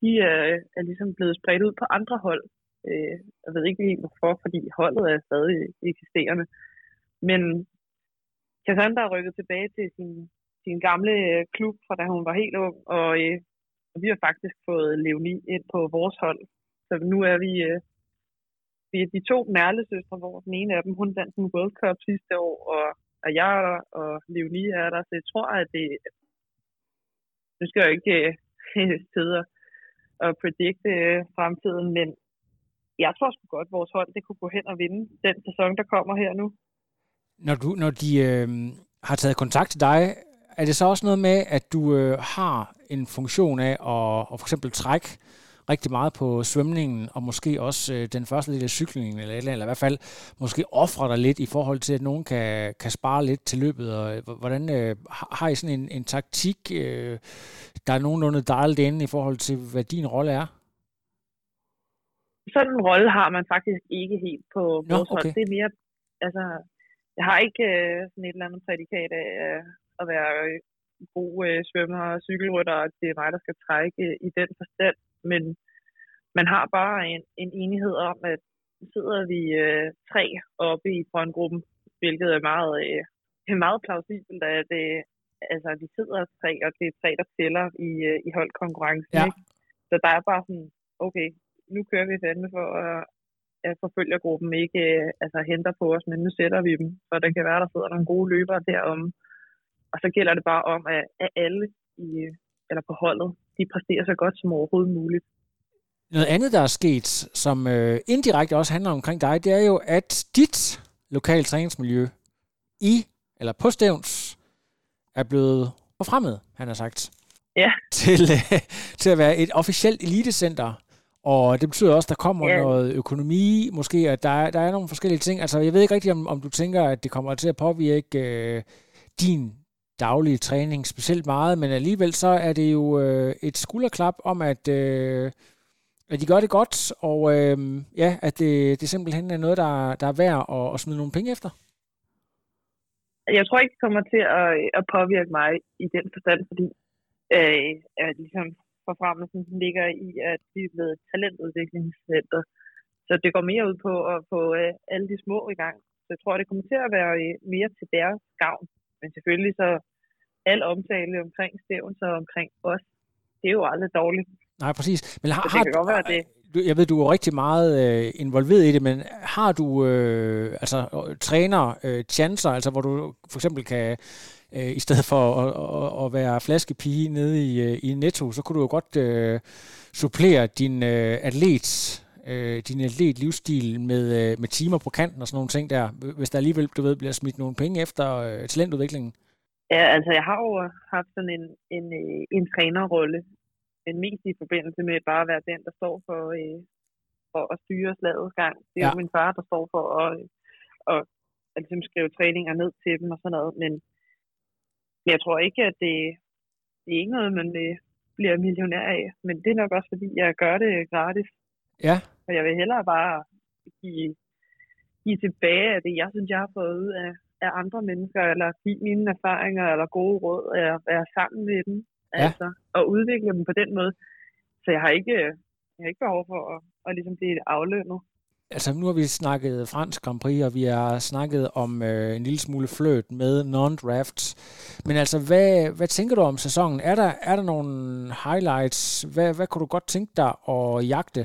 de er, er ligesom blevet spredt ud på andre hold. Øh, jeg ved ikke lige hvorfor, fordi holdet er stadig eksisterende. Men Cassandra er rykket tilbage til sin, sin gamle øh, klub, fra da hun var helt ung, og, øh, og vi har faktisk fået Leonie ind på vores hold. Så nu er vi, øh, vi er de to nærlesøstre, hvor den ene af dem, hun vandt en World Cup sidste år, og, og jeg og Leonie er der, så jeg tror, at det... Nu skal jeg jo ikke øh, sidde og predikte øh, fremtiden, men jeg tror sgu godt, at vores hold det kunne gå hen og vinde den sæson, der kommer her nu. Når, du, når de øh, har taget kontakt til dig, er det så også noget med, at du øh, har en funktion af at, at for eksempel trække rigtig meget på svømningen, og måske også øh, den første del af cyklingen, eller, eller, eller i hvert fald måske ofre dig lidt i forhold til, at nogen kan, kan spare lidt til løbet, og øh, hvordan øh, har I sådan en, en taktik, øh, der er nogenlunde dejligt inde i forhold til, hvad din rolle er? Sådan en rolle har man faktisk ikke helt på vores okay. Det er mere, altså, jeg har ikke øh, sådan et eller andet prædikat af øh, at være øh, god øh, svømmer og cykelrytter, og det er mig, der skal trække øh, i den forstand men man har bare en, en enighed om, at sidder vi øh, tre oppe i frontgruppen, hvilket er meget, øh, meget plausibelt, at øh, altså, vi sidder tre, og det er tre, der tæller i, øh, i holdkonkurrencen. Ja. Ikke? Så der er bare sådan, okay, nu kører vi fandme for at, at forfølgergruppen ikke øh, altså, henter på os, men nu sætter vi dem, for det kan være, der sidder nogle gode løbere derom. Og så gælder det bare om, at, at alle i, eller på holdet, de præsterer så godt som overhovedet muligt. Noget andet, der er sket, som øh, indirekte også handler omkring dig, det er jo, at dit lokale træningsmiljø i, eller på Stævns, er blevet forfremmet, han har sagt. Ja. Til, øh, til at være et officielt elitecenter. Og det betyder også, at der kommer ja. noget økonomi, måske, at der er, der er nogle forskellige ting. Altså, jeg ved ikke rigtigt, om, om du tænker, at det kommer til at påvirke øh, din daglige træning specielt meget, men alligevel så er det jo øh, et skulderklap om, at øh, at de gør det godt, og øh, ja, at det, det simpelthen er noget, der, der er værd at, at smide nogle penge efter? Jeg tror ikke, det kommer til at, at påvirke mig i den forstand, fordi øh, at ligesom forfremmelsen ligger i, at vi er blevet talentudviklingscenter. Så det går mere ud på at få øh, alle de små i gang. Så jeg tror, det kommer til at være øh, mere til deres gavn. Men selvfølgelig så al omtale omkring stævn, så omkring os, det er jo aldrig dårligt. Nej, præcis. Men har, det kan godt være det. Jeg ved, du er rigtig meget øh, involveret i det, men har du øh, altså træner øh, chancer, altså hvor du for eksempel kan øh, i stedet for at, at, at være flaskepige nede i, øh, i Netto, så kunne du jo godt øh, supplere din øh, atlet øh, din atlet livsstil med, øh, med timer på kanten og sådan nogle ting der, hvis der alligevel, du ved, bliver smidt nogle penge efter øh, talentudviklingen? Ja, altså jeg har jo haft sådan en, en, øh, en trænerrolle, men mest i forbindelse med bare at være den, der står for, øh, for at styre slagets gang. Det er ja. jo min far, der står for at, at, at ligesom skrive træninger ned til dem og sådan noget, men jeg tror ikke, at det, det er ikke noget, man øh, bliver millionær af, men det er nok også, fordi jeg gør det gratis. Ja. Og jeg vil hellere bare give, give tilbage af det, jeg synes, jeg har fået ud af, af andre mennesker, eller give mine erfaringer eller gode råd, at være sammen med dem, ja. altså, og udvikle dem på den måde. Så jeg har ikke, jeg har ikke behov for at, at ligesom blive aflønnet. Altså nu har vi snakket fransk Grand Prix, og vi har snakket om øh, en lille smule fløt med non-drafts. Men altså, hvad, hvad tænker du om sæsonen? Er der, er der nogle highlights? Hvad, hvad kunne du godt tænke dig at jagte?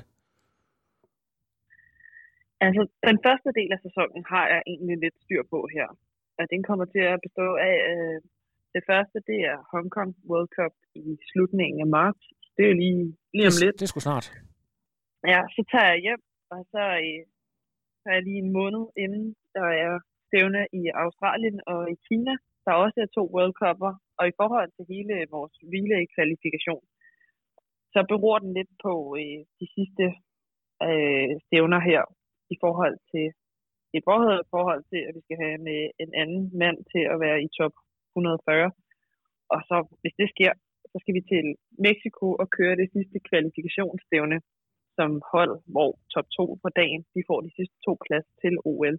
Altså, den første del af sæsonen har jeg egentlig lidt styr på her. Og den kommer til at bestå af, øh, det første, det er Hong Kong World Cup i slutningen af marts. Det er jo lige, lige om lidt. Det, det er sgu snart. Ja, så tager jeg hjem, og så, øh, er jeg lige en måned inden, der er stævne i Australien og i Kina. Der også er to World Cup'er, og i forhold til hele vores relay-kvalifikation, så beror den lidt på øh, de sidste øh, stævner her, i forhold til i forhold, forhold til, at vi skal have med en anden mand til at være i top 140. Og så, hvis det sker, så skal vi til Mexico og køre det sidste kvalifikationsstævne som hold, hvor top 2 på dagen, de får de sidste to plads til OL.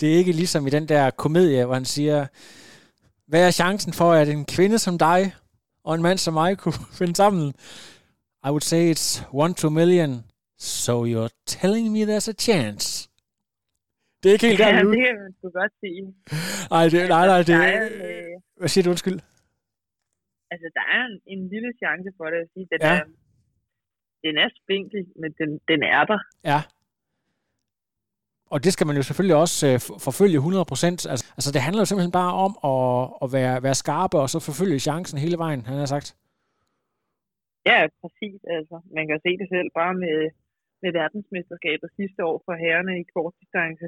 Det er ikke ligesom i den der komedie, hvor han siger, hvad er chancen for, at en kvinde som dig og en mand som mig kunne finde sammen? I would say it's one to million. So you're telling me there's a chance? Det er ikke helt ja, der, det kan man godt sige. Ej, det, nej, nej, det... øh, Hvad siger du, undskyld? Altså, der er en, en lille chance for det at sige, den, Ja. er, den er spinkel, men den, den er der. Ja. Og det skal man jo selvfølgelig også øh, forfølge 100%. Altså, altså, det handler jo simpelthen bare om at, at være, være skarpe, og så forfølge chancen hele vejen, han har sagt. Ja, præcis. Altså, man kan se det selv bare med, med verdensmesterskabet sidste år for herrerne i kortdistance.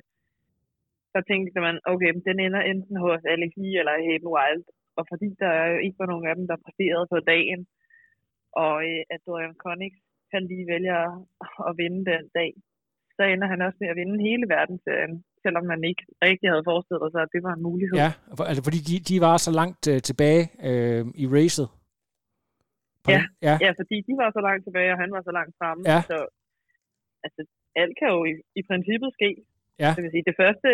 Så tænkte man, okay, den ender enten hos Alex Lee eller Hayden Wild. Og fordi der er jo ikke var nogen af dem, der præsterede på dagen, og øh, at Dorian Connick han lige vælger at vinde den dag, så ender han også med at vinde hele verdensserien, selvom man ikke rigtig havde forestillet sig, at det var en mulighed. Ja, altså, fordi de, de var så langt øh, tilbage øh, i racet. På Ja, den- ja. ja, fordi de var så langt tilbage, og han var så langt fremme. Ja. Så altså, alt kan jo i, i princippet ske. Ja. Det vil sige, det første,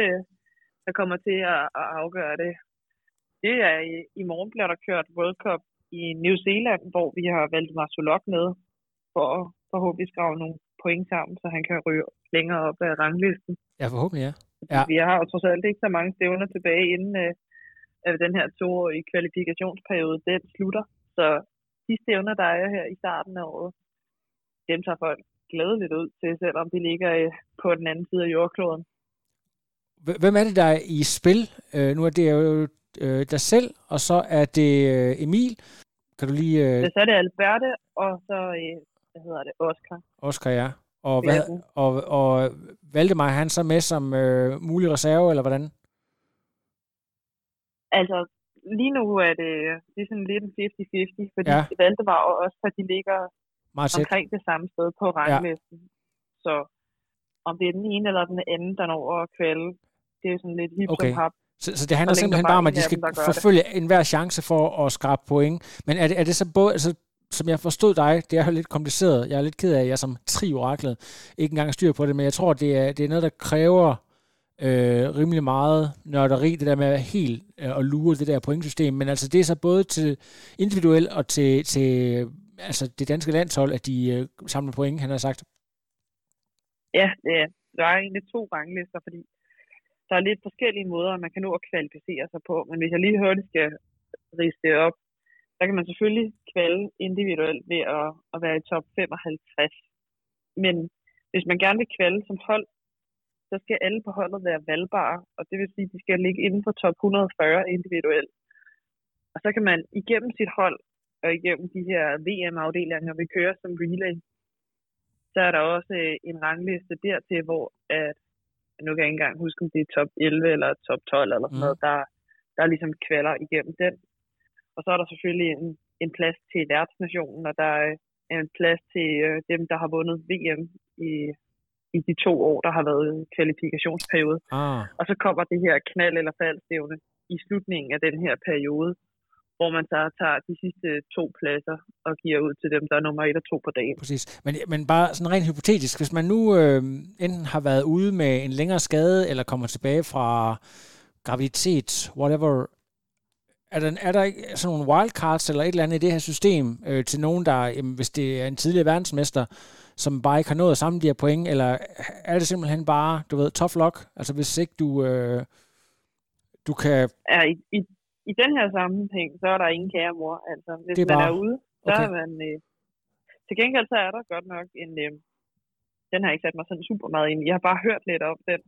der kommer til at, at afgøre det, det er i, i morgen bliver der kørt World Cup i New Zealand, hvor vi har valgt Marsolok med, for at forhåbentlig skrave nogle point sammen, så han kan ryge længere op ad ranglisten. ja, forhåbentlig, ja. Ja. Vi har jo trods alt ikke så mange stævner tilbage, inden øh, den her toårige kvalifikationsperiode, den slutter. Så de stævner, der er her i starten af året, dem tager folk glædeligt ud til, selvom de ligger øh, på den anden side af jordkloden. Hvem er det, der er i spil? Øh, nu er det jo øh, dig selv, og så er det øh, Emil. Kan du lige... Øh, Så er det Alberte, og så, øh, hvad hedder det, Oscar. Oscar, ja. Og, hvad, og, og Valdemar, er han så med som øh, mulig reserve, eller hvordan? Altså, lige nu er det, det er sådan lidt en 50-50, fordi Ja. Valdemar og Oscar, de ligger Meget omkring det samme sted på ranglisten. Ja. Så om det er den ene eller den anden, der når at kvalde, det er sådan lidt hip Okay. hap. Så, så det handler simpelthen bare om, at de skal dem, det. forfølge enhver chance for at skrabe point. Men er det, er det så både, altså, som jeg forstod dig, det er lidt kompliceret. Jeg er lidt ked af, at jeg som tri-oraklet ikke engang styr på det, men jeg tror, det er, det er noget, der kræver øh, rimelig meget nørderi, det der med at være helt øh, og lure det der pointsystem. Men altså, det er så både til individuelt og til, til altså det danske landshold, at de øh, samler point, han har sagt. Ja, det er. Der er egentlig to ranglister, fordi der er lidt forskellige måder, man kan nå at kvalificere sig på. Men hvis jeg lige hørte, skal rise det op, så kan man selvfølgelig kvalde individuelt ved at, at være i top 55. Men hvis man gerne vil kvalde som hold, så skal alle på holdet være valgbare, og det vil sige, at de skal ligge inden for top 140 individuelt. Og så kan man igennem sit hold og igennem de her VM-afdelinger, vi kører som relay, så er der også øh, en rangliste dertil, hvor at, nu kan jeg ikke engang huske, om det er top 11 eller top 12 eller sådan mm. noget, der, der ligesom kvalder igennem den. Og så er der selvfølgelig en, en plads til værtsnationen, og der er en plads til øh, dem, der har vundet VM i, i de to år, der har været kvalifikationsperiode. Ah. Og så kommer det her knald- eller faldstævne i slutningen af den her periode, hvor man så tager de sidste to pladser og giver ud til dem, der er nummer et og to på dagen. Præcis. Men, men bare sådan rent hypotetisk, hvis man nu øh, enten har været ude med en længere skade, eller kommer tilbage fra graviditet, whatever, er der, er der ikke sådan nogle wildcards eller et eller andet i det her system øh, til nogen, der, jamen, hvis det er en tidligere verdensmester, som bare ikke har nået at samle de her point, eller er det simpelthen bare, du ved, tough luck? Altså hvis ikke du, øh, du kan... Ja, i, i, i den her sammenhæng, så er der ingen kære mor. Altså, hvis Det er man bare- er ude, så okay. er man... Øh, til gengæld så er der godt nok en... Øh, den har ikke sat mig sådan super meget ind i. Jeg har bare hørt lidt om den,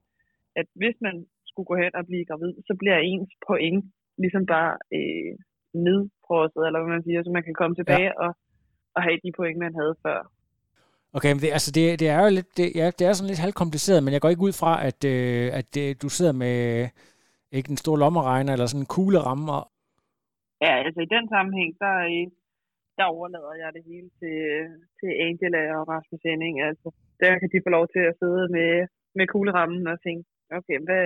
at hvis man skulle gå hen og blive gravid, så bliver ens point ligesom bare øh, nedprosset, eller hvad man siger, så man kan komme tilbage ja. og, og have de point, man havde før. Okay, men det, altså det, det er jo lidt, det, ja, det er sådan lidt halvkompliceret, men jeg går ikke ud fra, at, øh, at øh, du sidder med ikke en stor lommeregner eller sådan en kugleramme. Og, Ja, altså i den sammenhæng, der, øh, der overlader jeg det hele til, til Angela og Rasmus Henning. Altså, der kan de få lov til at sidde med, med kuglerammen og tænke, okay, hvad,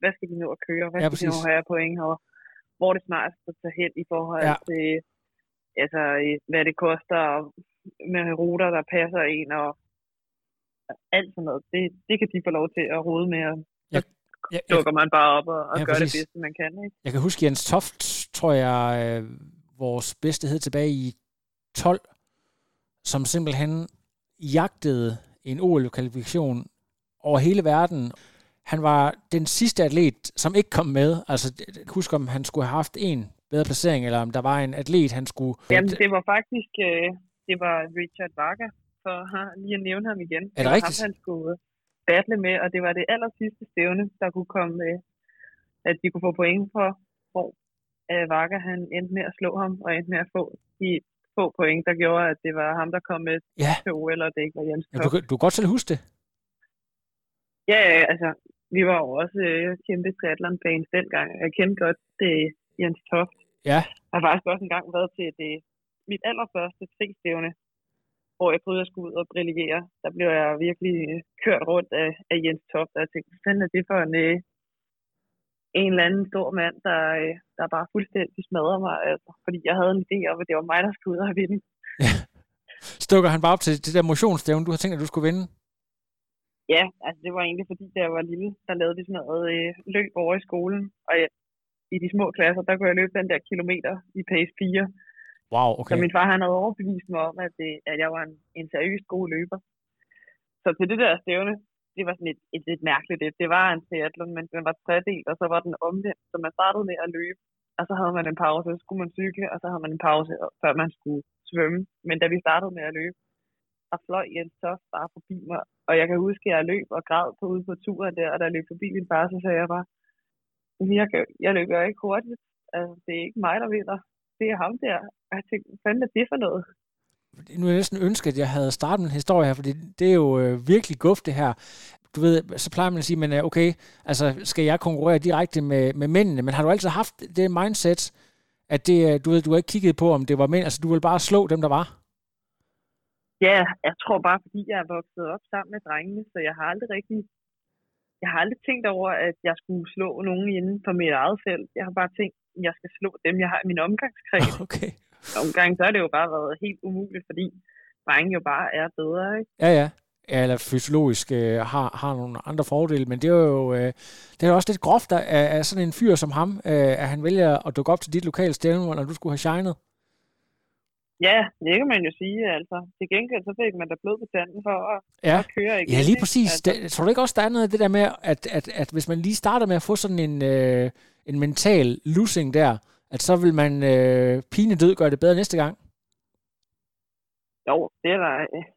hvad skal de nå at køre? Hvad Ja, skal de nå præcis. at have point? Og hvor det smartest at tage hen i forhold Ja. til, altså, hvad det koster og med ruter, der passer en og alt sådan noget. Det, det kan de få lov til at rode med, og jeg, jeg, dukker man bare op og, og Ja, gør det præcis. bedste, man kan. Ikke? jeg kan huske Jens Toft, tror jeg, øh, vores bedste hed tilbage i 12, som simpelthen jagtede en OL-kvalifikation over hele verden. Han var den sidste atlet, som ikke kom med. Altså, husk om han skulle have haft en bedre placering, eller om der var en atlet, han skulle... Jamen, det var faktisk øh, det var Richard Vaga, for lige at nævne ham igen. Er det rigtigt? Ham, han skulle battle med, og det var det aller sidste stævne, der kunne komme med, at de kunne få point for, hvor øh, han endte med at slå ham, og endte med at få de få point, der gjorde, at det var ham, der kom med Ja. til OL, og det ikke var Jens Ja, du, du kan godt selv huske det. Ja, ja, altså, vi var jo også øh, kæmpe triathlon-fans dengang. Jeg kendte godt det Jens Toft. Ja, Jeg har faktisk også engang været til det, mit allerførste fristævne, hvor jeg prøvede at skulle ud og brillere. Der blev jeg virkelig øh, kørt rundt af, af Jens Toft, og jeg tænkte, hvad fanden er det for en, øh, en eller anden stor mand, der, øh, der bare fuldstændig smadrede mig. Altså, fordi jeg havde en idé om, at det var mig, der skulle ud og vinde. stukker han bare op til det der motionsstævne, du har tænkt, at du skulle vinde? Ja, altså det var egentlig fordi, da jeg var lille, der lavede vi sådan noget øh, løb over i skolen. Og jeg, i de små klasser, der kunne jeg løbe den der kilometer i pace 4. Wow, Så okay. min far han havde overbevist mig om, at, det, at jeg var en, en seriøst god løber. Så til det der stævne, det var sådan et, et lidt mærkeligt et. Det var en triathlon, men den var tredelt, og så var den omvendt. Så man startede med at løbe, og så havde man en pause, så skulle man cykle, og så havde man en pause, før man skulle svømme. Men da vi startede med at løbe, der fløj Jens Toft bare forbi mig. Og jeg kan huske, at jeg løb og græd på ude på turen der, og da jeg løb forbi min far, så sagde jeg bare, jeg, jeg løber ikke hurtigt. Altså, det er ikke mig, der vinder. Det er ham der. Og jeg tænkte, hvad fanden er det for noget? Nu er jeg næsten ønsket, at jeg havde startet en historie her, fordi det er jo øh, virkelig guf det her. Du ved, så plejer man at sige, men øh, okay, altså skal jeg konkurrere direkte med, med mændene, men har du altid haft det mindset, at det, øh, du ved, du har ikke kigget på, om det var mænd, altså du vil bare slå dem, der var? Ja, jeg tror bare, fordi jeg er vokset op sammen med drengene, så jeg har aldrig rigtig... Jeg har aldrig tænkt over, at jeg skulle slå nogen inden for mit eget felt. Jeg har bare tænkt, at jeg skal slå dem, jeg har i min omgangskreds. Okay. nogle gange så har det jo bare været helt umuligt, fordi drenge jo bare er bedre, ikke? Ja, ja. Ja, eller fysiologisk øh, har, har nogle andre fordele, men det er jo øh, det er også lidt groft af, af sådan en fyr som ham, øh, at han vælger at dukke op til dit lokale stævne, når du skulle have shined. Ja, det kan man jo sige, altså. Til gengæld så fik man da blod på tanden for at, Ja. at køre igen. Ja, lige præcis. Altså, Altså. Tror du ikke også, der er noget af det der med, at, at, at hvis man lige starter med at få sådan en, øh, en mental losing der, at så vil man øh, pinedød gøre det bedre næste gang? Jo, det er der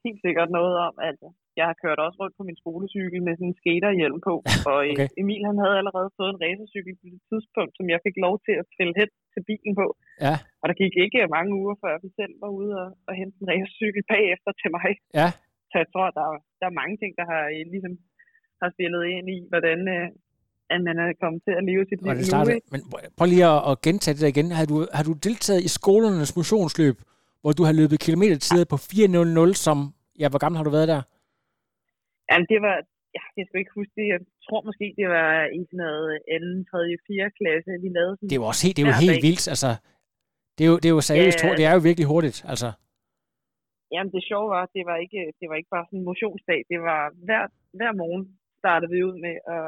helt sikkert noget om. Altså, jeg har kørt også rundt på min skolecykel med sådan en skaterhjelm på, og Okay. Emil han havde allerede fået en racercykel på det tidspunkt, som jeg fik lov til at trille hen til bilen på. Ja. Og der gik ikke mange uger, før vi selv var ude og, og hente en racercykel bagefter til mig. Ja. Så jeg tror, der er, der er mange ting, der har øh, ligesom har spillet ind i, hvordan øh, at man er kommet til at leve sit liv nu. ikke? Men prøv lige at, at gentage det der igen. Har du, har du deltaget i skolernes motionsløb, hvor du har løbet kilometertider på 4.00, som... Ja, hvor gammel har du været der? Jamen, det var, ja, jeg skal ikke huske det. Jeg tror måske, det var i sådan noget anden, tredje, fjerde klasse, vi lavede sådan Det jo også helt, det Hver helt dag. vildt. Altså, det er jo, det er jo seriøst. Ja. Det er jo virkelig hurtigt. Altså, Jamen, det sjove var, det var ikke, det var ikke bare sådan en motionsdag. Det var hver, hver morgen startede vi ud med at,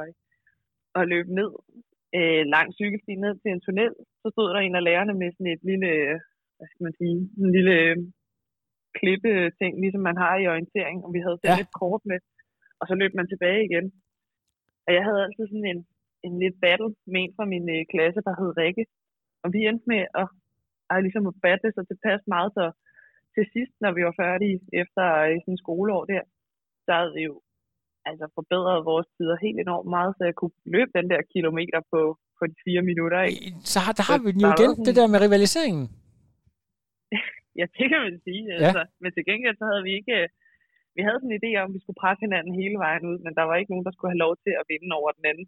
at løbe ned øh, langs cykelsti ned til en tunnel. Så stod der en af lærerne med sådan et lille, øh, hvad skal man sige, en lille øh, klippe ting, ligesom man har i orientering. Og vi havde selv Ja. et kort med, og så løb man tilbage igen. Og jeg havde altid sådan en, en lidt battle med en fra min øh, klasse, der hed Rikke. Og vi endte med at, at ligesom så tilpas meget, så til sidst, når vi var færdige efter øh, sådan en skoleår der, så havde vi jo altså forbedret vores tider helt enormt meget, så jeg kunne løbe den der kilometer på, på de fire minutter. Ikke? så har, der har vi den jo igen, også det der med rivaliseringen. Ja, det kan man sige. Ja. Altså. Men til gengæld så havde vi ikke... Vi havde sådan en idé om, at vi skulle presse hinanden hele vejen ud, men der var ikke nogen, der skulle have lov til at vinde over den anden.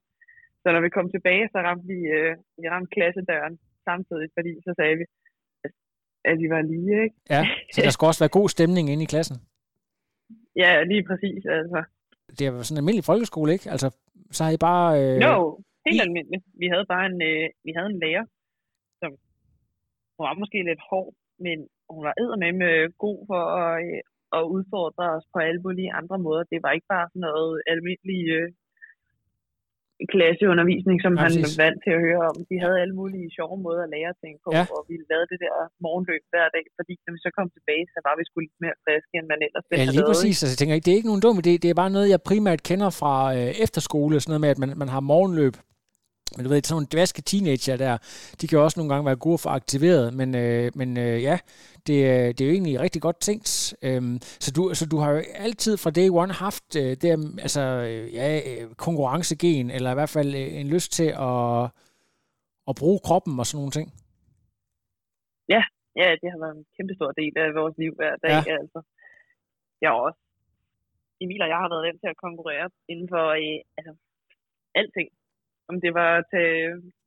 Så når vi kom tilbage, så ramte vi, øh, vi ramte klassedøren samtidig, fordi så sagde vi, at, vi var lige, ikke? Ja, så der skal også være god stemning inde i klassen. Ja, lige præcis, altså. Det er jo sådan en almindelig folkeskole, ikke? Altså, så har I bare... Øh, Jo, helt I- almindeligt. Vi havde bare en, øh, vi havde en lærer, som hun var måske lidt hård, men hun var med god for at, øh, at udfordre os på alle mulige andre måder. Det var ikke bare sådan noget almindelig øh, klasseundervisning, som Nej, han præcis. var vant til at høre om. De havde alle mulige sjove måder at lære ting på, Ja. og vi lavede det der morgenløb hver dag, fordi når vi så kom tilbage, så var vi sgu lidt mere friske, end man ellers ville Ja, lige været, ikke? præcis. Altså, jeg tænker ikke, det er ikke nogen dum idé. Det er bare noget, jeg primært kender fra øh, efterskole. Sådan noget med, at man, man har morgenløb. Men du ved, sådan nogle dvaske teenager der, de kan jo også nogle gange være gode få aktiveret. Men, øh, men øh, ja, det, er- det er jo egentlig rigtig godt tænkt. Øhm, så, du, så du har jo altid fra day one haft øh, det, altså, øh, ja, øh, konkurrencegen, eller i hvert fald øh, en lyst til at, at bruge kroppen og sådan nogle ting. ja, det har været en kæmpe stor del af vores liv hver dag. Ja. Ja. Altså. Jeg har også, Emil og jeg har været vant til at konkurrere inden for øh, altså, alting. Om det var til,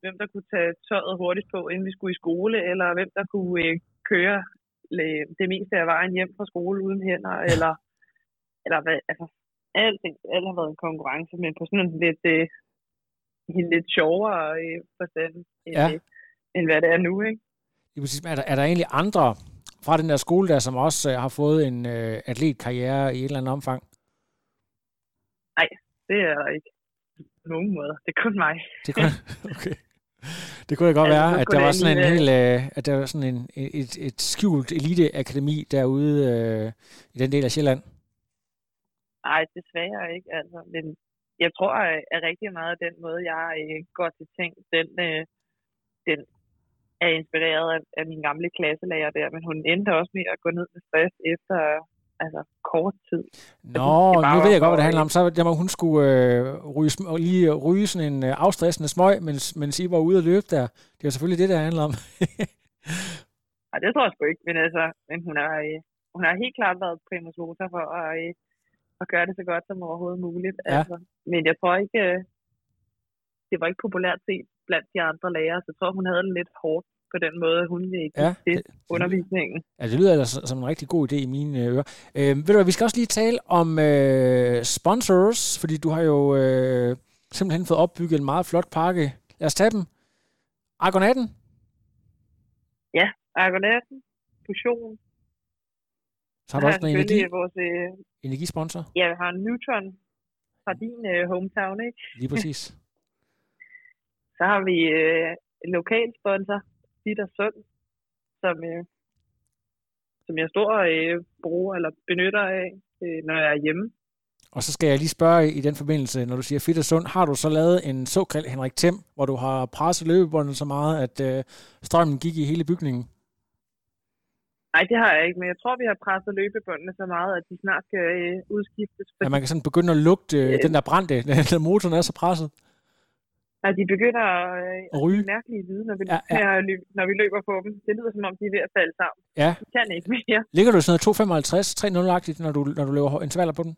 hvem der kunne tage tøjet hurtigt på, inden vi skulle i skole, eller hvem der kunne øh, køre øh, det meste af vejen hjem fra skole uden hænder, eller, eller hvad, altså, alting. Alt har været en konkurrence, men på sådan en lidt, øh, en lidt sjovere øh, forstand, end, Ja. ja. øh, end hvad det er nu, ikke? Er der, er der egentlig andre fra den der skole der, som også øh, har fået en øh, atletkarriere i et eller andet omfang? Det er der ikke nogen måde. Det er kun mig. Det kunne, okay. Det kunne da godt Altså, være, så at kunne der var sådan en lige, hel, øh, at der var sådan en, et, et skjult eliteakademi derude øh, i den del af Sjælland. Nej, desværre ikke. Altså. Men jeg tror, at at rigtig meget af den måde, jeg øh, går til ting, den, øh, den er inspireret af, af min gamle klasselærer der. Men hun endte også med at gå ned med stress efter altså, kort tid. Nå, bare nu ved jeg godt, hvad det handler øh, om. Så der må hun skulle øh, ryge, lige ryge sådan en øh, afstressende smøg, mens, mens I var ude at løbe der. Det er selvfølgelig det, der handler om. Nej, det tror jeg sgu ikke. Men, altså, men hun, har, øh, hun har helt klart været primus motor for at, øh, at gøre det så godt som overhovedet muligt. Ja. Altså. Men jeg tror ikke, øh, det var ikke populært set blandt de andre lærere, så jeg tror, hun havde det lidt hårdt på den måde, hun gik Ja, det- undervisningen. Ja, det lyder altså som en rigtig god idé i mine øh, ører. Øh, ved du hvad, vi skal også lige tale om øh, sponsors, fordi du har jo øh, simpelthen fået opbygget en meget flot pakke. Lad os tage dem. Argonauten, Argonaten, fusion. Så har du også noget energi, vores, øh, energisponsor? Ja, vi har en Neutron fra din øh, hometown, ikke? Lige præcis. Så har vi øh, en lokal sponsor, Og Sund, som, øh, som jeg stor øh, bruger eller benytter af, øh, når jeg er hjemme. Og så skal jeg lige spørge i den forbindelse, når du siger fedt og sund, har du så lavet en såkaldt Henrik Thiem, hvor du har presset løbebåndet så meget, at øh, strømmen gik i hele bygningen? Nej, det har jeg ikke, men jeg tror, vi har presset løbebåndene så meget, at de snart skal øh, udskiftes. Ja, man kan sådan begynde at lugte øh, den der brændte, når motoren er så presset. Ja, de begynder øh, at ryge mærkelige lyde, når vi, ja, ja. når vi løber på dem. Det lyder som om, de er ved at falde sammen. Ja. De kan ikke mere. Ligger du sådan noget 2,55, 3,0-agtigt, når du, når du løber intervaller på den?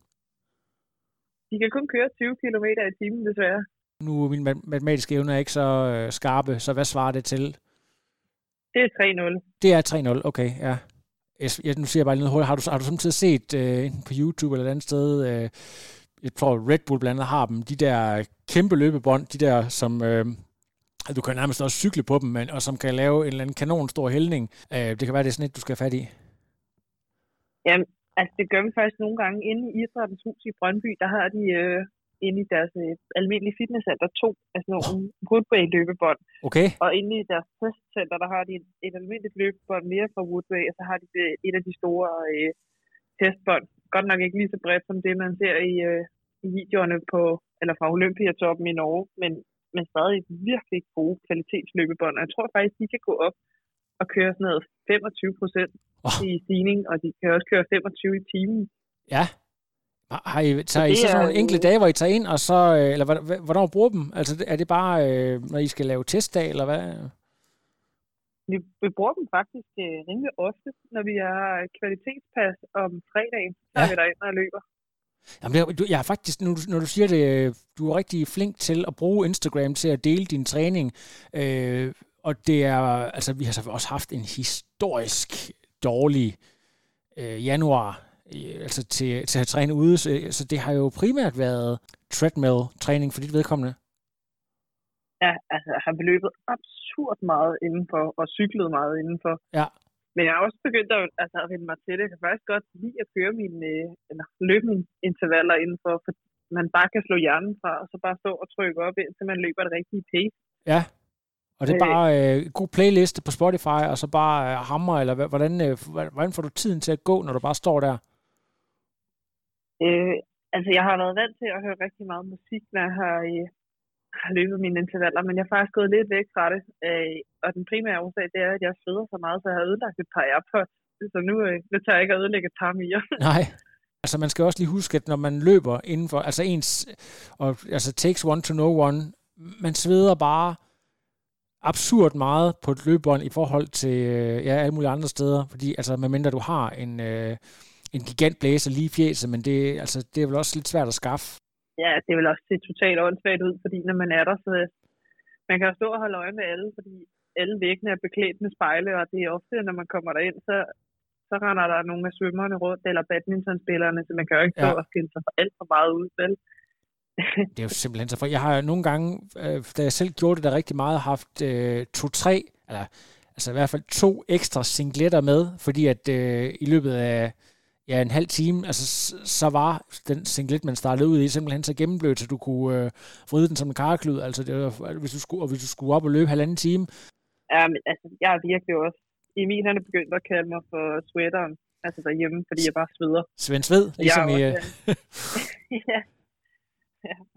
De kan kun køre 20 km i timen, desværre. Nu er mine matematiske evner ikke så øh, skarpe, så hvad svarer det til? Det er 3-0. Det er 3-0, okay, ja. Jeg, nu siger jeg bare noget hurtigt. Har du, har du samtidig set øh, på YouTube eller et andet sted, øh, jeg tror Red Bull blandt andet har dem, de der kæmpe løbebånd, de der, som øh, du kan nærmest også cykle på dem, men, og som kan lave en eller anden kanon stor hældning. Øh, det kan være, det er sådan et, du skal have fat i. Jamen, altså det gør vi faktisk nogle gange inde i Idrættens Hus i Brøndby, der har de øh, inde i deres øh, almindelige fitnesscenter to af sådan nogle oh. Woodway løbebånd. Okay. Og inde i deres testcenter, der har de et, et almindeligt løbebånd mere fra Woodway, og så har de det, et af de store øh, testbånd. Godt nok ikke lige så bredt som det, man ser i, øh, i videoerne på, eller fra Olympiatoppen i Norge, men, men stadig virkelig gode kvalitetsløbebånd. Og jeg tror faktisk, de kan gå op og køre sådan noget 25 procent oh. i stigning, og de kan også køre 25 i timen. Ja, har I, tager så I så sådan nogle enkelte dage, hvor I tager ind, og så, øh, eller hvornår bruger dem? Altså, er det bare, øh, når I skal lave testdag, eller hvad? Vi, vi bruger dem faktisk øh, rimelig ofte, når vi har kvalitetspas om fredagen, så ja. er vi derind og løber. Jamen, jeg, jeg er faktisk, når du, når du siger det, du er rigtig flink til at bruge Instagram til at dele din træning, øh, og det er, altså vi har så også haft en historisk dårlig øh, januar altså til, til at træne ude. Så, så det har jo primært været treadmill-træning for dit vedkommende. Ja, altså jeg har beløbet absurd meget indenfor, og cyklet meget indenfor. Ja. Men jeg har også begyndt at, altså, at vende mig til det. Jeg kan faktisk godt lide at køre mine, eller løbe mine intervaller indenfor, for man bare kan slå hjernen fra, og så bare stå og trykke op, indtil man løber det rigtige pace. Ja, og det er bare øh, god playliste på Spotify, og så bare øh, hammer, eller hvordan, øh, hvordan får du tiden til at gå, når du bare står der? Øh, altså, jeg har været vant til at høre rigtig meget musik, når jeg har, øh, har løbet mine intervaller, men jeg har faktisk gået lidt væk fra det. Øh, og den primære årsag, det er, at jeg sveder så meget, så jeg har ødelagt et par AirPods. Så nu, øh, nu tager jeg ikke at ødelægge et par mere. Nej. Altså man skal også lige huske, at når man løber indenfor, altså ens, og, altså takes one to no one, man sveder bare absurd meget på et løbebånd i forhold til øh, ja, alle mulige andre steder, fordi altså medmindre du har en, øh, en gigantblæser lige i fjeset, men det, altså, det er vel også lidt svært at skaffe. Ja, det vil også se totalt åndssvagt ud, fordi når man er der, så man kan jo stå og holde øje med alle, fordi alle væggene er beklædt med spejle, og det er ofte, når man kommer derind, så, så render der nogle af svømmerne rundt, eller badmintonspillerne, så man kan jo ikke stå ja. og skille sig for alt for meget ud, vel? det er jo simpelthen så for. Jeg har nogle gange, øh, da jeg selv gjorde det der rigtig meget, haft øh, to-tre, eller altså i hvert fald to ekstra singletter med, fordi at øh, i løbet af ja, en halv time, altså så var den singlet, man startede ud i, simpelthen så gennemblødt, så du kunne øh, vride den som en karklud, altså det var, hvis du skulle, og hvis du skulle op og løbe halvanden time. Ja, men altså, jeg er virkelig også, Emil han er begyndt at kalde mig for sweateren, altså derhjemme, fordi jeg bare sveder. Svend Sved, ligesom i... Øh, ja.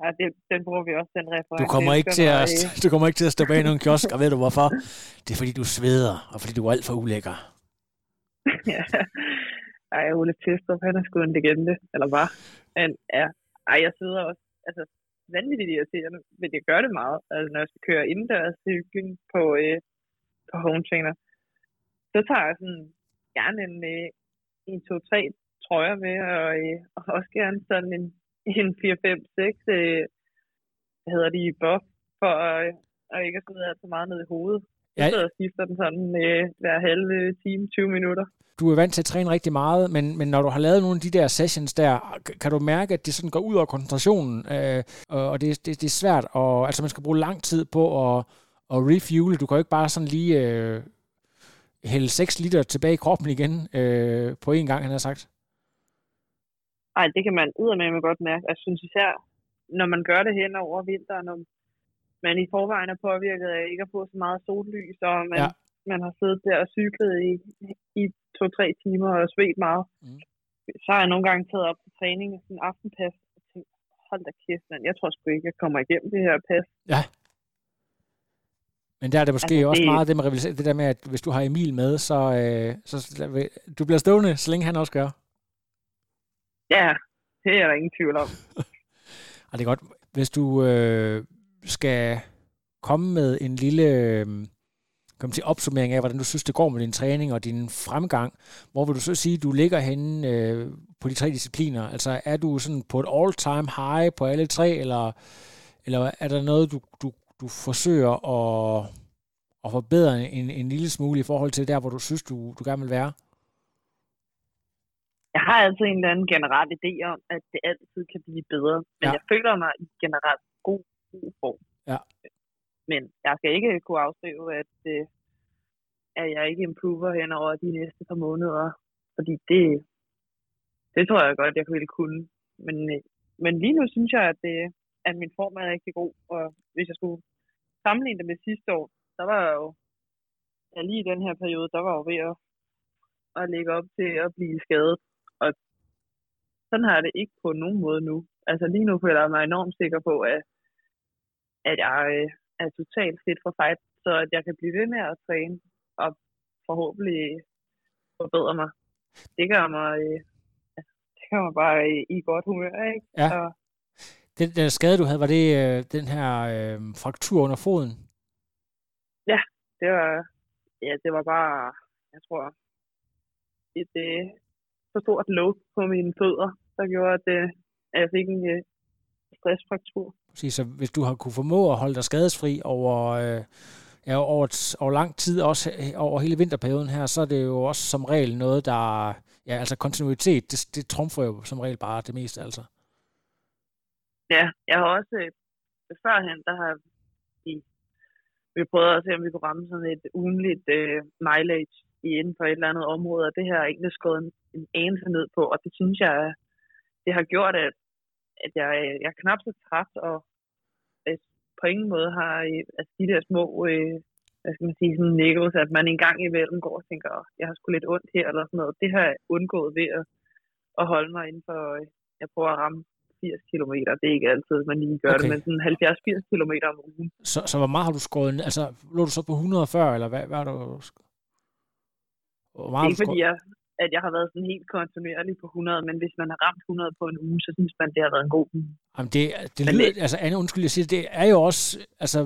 Ja, det, den bruger vi også, den reference. Du kommer, ikke til at, du kommer ikke til at stå bag nogen kiosk, og ved du hvorfor? Det er fordi, du sveder, og fordi du er alt for ulækker. ja, ej, Ole Testrup, han er sgu en legende, eller var. Men ja, ej, jeg sidder også, altså, vanvittigt irriterende, men jeg gør det meget. Altså, når jeg skal køre indendørs cykling på, øh, på home trainer, så tager jeg sådan gerne en, øh, en 2-3 trøjer med, og, øh, og også gerne sådan en, en 4-5-6, øh, hvad hedder de, buff, for øh, og ikke at sidde alt for meget ned i hovedet. Jeg sidder og skifter den sådan øh, hver halve time, 20 minutter du er vant til at træne rigtig meget, men, men når du har lavet nogle af de der sessions der, kan du mærke, at det sådan går ud over koncentrationen, øh, og det, det, det er svært, og altså man skal bruge lang tid på at, at refuele. Du kan jo ikke bare sådan lige, øh, hælde 6 liter tilbage i kroppen igen øh, på én gang, han har sagt? Nej, det kan man med godt mærke. Jeg synes især, når man gør det hen over vinteren, og man i forvejen er påvirket af ikke at få så meget sollys, og man, ja. man har siddet der og cyklet i, i to-tre timer og svedt meget. Mm. Så har jeg nogle gange taget op til træning og sådan en aftenpas og tænkt, hold da kæft, man, jeg tror sgu ikke, jeg kommer igennem det her pas. Ja. Men der er det måske altså, også det... meget det med det der med, at hvis du har Emil med, så, øh, så du bliver stående, så længe han også gør. Ja, det er der ingen tvivl om. og det er godt. Hvis du øh, skal komme med en lille kom til opsummering af, hvordan du synes, det går med din træning og din fremgang, hvor vil du så sige, at du ligger henne øh, på de tre discipliner? Altså er du sådan på et all-time high på alle tre, eller, eller er der noget, du, du, du forsøger at, at forbedre en, en lille smule i forhold til der, hvor du synes, du, du gerne vil være? jeg har altid en eller anden generel idé om, at det altid kan blive bedre. Men ja. jeg føler mig i generelt god, god form. Ja. Men jeg skal ikke kunne afskrive, at, øh, at jeg ikke improver hen over de næste par måneder. Fordi det, det tror jeg godt, jeg ville kunne. Men, øh, men lige nu synes jeg, at, det, at min form er rigtig god. Og hvis jeg skulle sammenligne det med sidste år, så var jeg jo ja, lige i den her periode, der var jeg jo ved at, at lægge op til at blive skadet og sådan har jeg det ikke på nogen måde nu. Altså lige nu føler jeg mig enormt sikker på, at, at jeg øh, er totalt fedt for fight, så at jeg kan blive ved med at træne og forhåbentlig forbedre mig. Det gør mig, øh, det gør mig bare i, i godt humør, ikke? Ja. Og, den, den skade, du havde, var det øh, den her øh, fraktur under foden? Ja, det var, ja, det var bare, jeg tror, et, øh, for stort load på mine fødder, der gjorde, at, øh, at jeg fik en øh, stressfraktur. Præcis, så hvis du har kunne formå at holde dig skadesfri over, øh, ja, over, over lang tid, også øh, over hele vinterperioden her, så er det jo også som regel noget, der... Ja, altså kontinuitet, det, det trumfer jo som regel bare det meste, altså. Ja, jeg har også øh, førhen, der har vi, vi prøvet at se, om vi kunne ramme sådan et ugenligt øh, mileage inden for et eller andet område, og det her er egentlig skåret en, en anelse ned på, og det synes jeg, det har gjort, at, at jeg, jeg er knap så træt, og at på ingen måde har altså de der små, øh, hvad skal man sige, sådan niggles, at man en gang imellem går og tænker, oh, jeg har sgu lidt ondt her, eller sådan noget. Det har jeg undgået ved at, at holde mig inden for, øh, jeg prøver at ramme 80 km. Det er ikke altid, man lige gør okay. det, men sådan 70-80 km om ugen. Så, så hvor meget har du skåret? Altså, lå du så på 140, eller hvad, hvad har du hvor meget det er ikke fordi, jeg, at jeg har været sådan helt kontinuerlig på 100, men hvis man har ramt 100 på en uge, så synes man, det har været en god uge. Jamen det, det lyder, det, altså Anne, undskyld, jeg siger, det er jo også, altså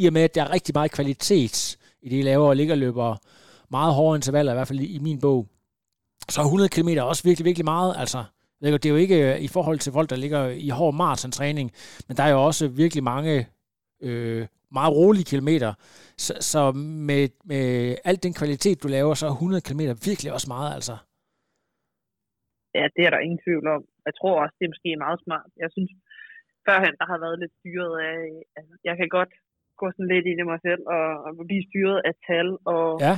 i og med, at der er rigtig meget kvalitet i det, I laver, og ligger løber meget hårde intervaller, i hvert fald i min bog, så er 100 km også virkelig, virkelig meget, altså. Det er jo ikke øh, i forhold til folk, der ligger i hård maratontræning, men der er jo også virkelig mange øh, meget rolige kilometer. Så, så med, med al den kvalitet, du laver, så er 100 km virkelig også meget, altså. Ja, det er der ingen tvivl om. Jeg tror også, det er måske meget smart. Jeg synes, førhen, der har været lidt styret af, altså, jeg kan godt gå sådan lidt i det mig selv, og, og blive styret af tal, og ja.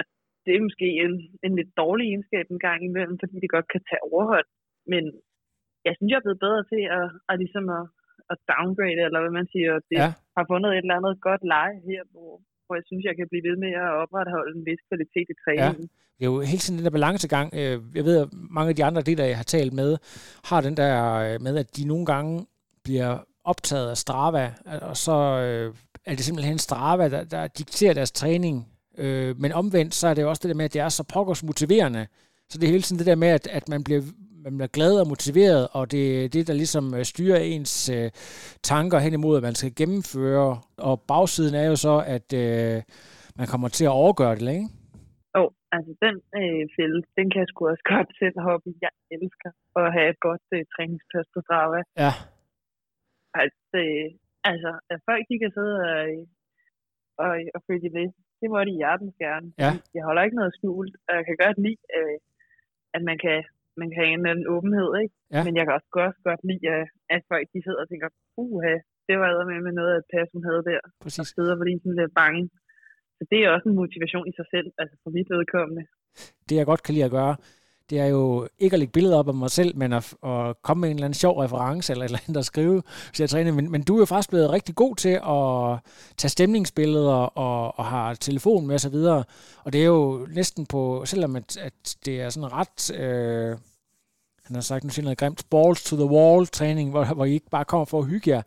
at det er måske en, en lidt dårlig egenskab en gang imellem, fordi det godt kan tage overhånd. Men jeg synes, jeg er blevet bedre til at, at, ligesom at, at downgrade, eller hvad man siger, det ja. har fundet et eller andet godt leje her, hvor, hvor jeg synes, jeg kan blive ved med at opretholde en vis kvalitet i træningen. Ja. Det er jo hele tiden den der balancegang. Øh, jeg ved, at mange af de andre deler, jeg har talt med, har den der øh, med, at de nogle gange bliver optaget af Strava, og så øh, er det simpelthen Strava, der, der dikterer deres træning. Men omvendt, så er det også det der med, at det er så pokkers motiverende. Så det er hele tiden det der med, at, at man bliver man bliver glad og motiveret, og det er det, der ligesom øh, styrer ens øh, tanker hen imod, at man skal gennemføre. Og bagsiden er jo så, at øh, man kommer til at overgøre det, ikke? Jo, oh, altså den øh, fælde, den kan jeg sgu også godt selv hoppe i. Jeg elsker at have et godt øh, træningsplads på Strava. Ja. Altså, øh, altså, at folk de kan sidde og, og, og følge med, det må de hjertens gerne. Ja. Jeg holder ikke noget skjult, og jeg kan godt lide, øh, at man kan man kan have en anden åbenhed, ikke? Ja. Men jeg kan også godt, godt lide, at, at folk de sidder og tænker, uha, det var med med noget af pas, hun havde der. Præcis. Og sidder fordi sådan lidt bange. Så så det er også en motivation i sig selv, altså for mit vedkommende. Det jeg godt kan lide at gøre, det er jo ikke at lægge billeder op af mig selv, men at, at komme med en eller anden sjov reference eller et eller andet at skrive, så jeg træner. Men, men du er jo faktisk blevet rigtig god til at tage stemningsbilleder og, og har telefon med osv. Og, og det er jo næsten på, selvom at, at det er sådan ret... Øh, han har sagt, nu siger noget grimt, balls to the wall træning, hvor, hvor I ikke bare kommer for at hygge jer.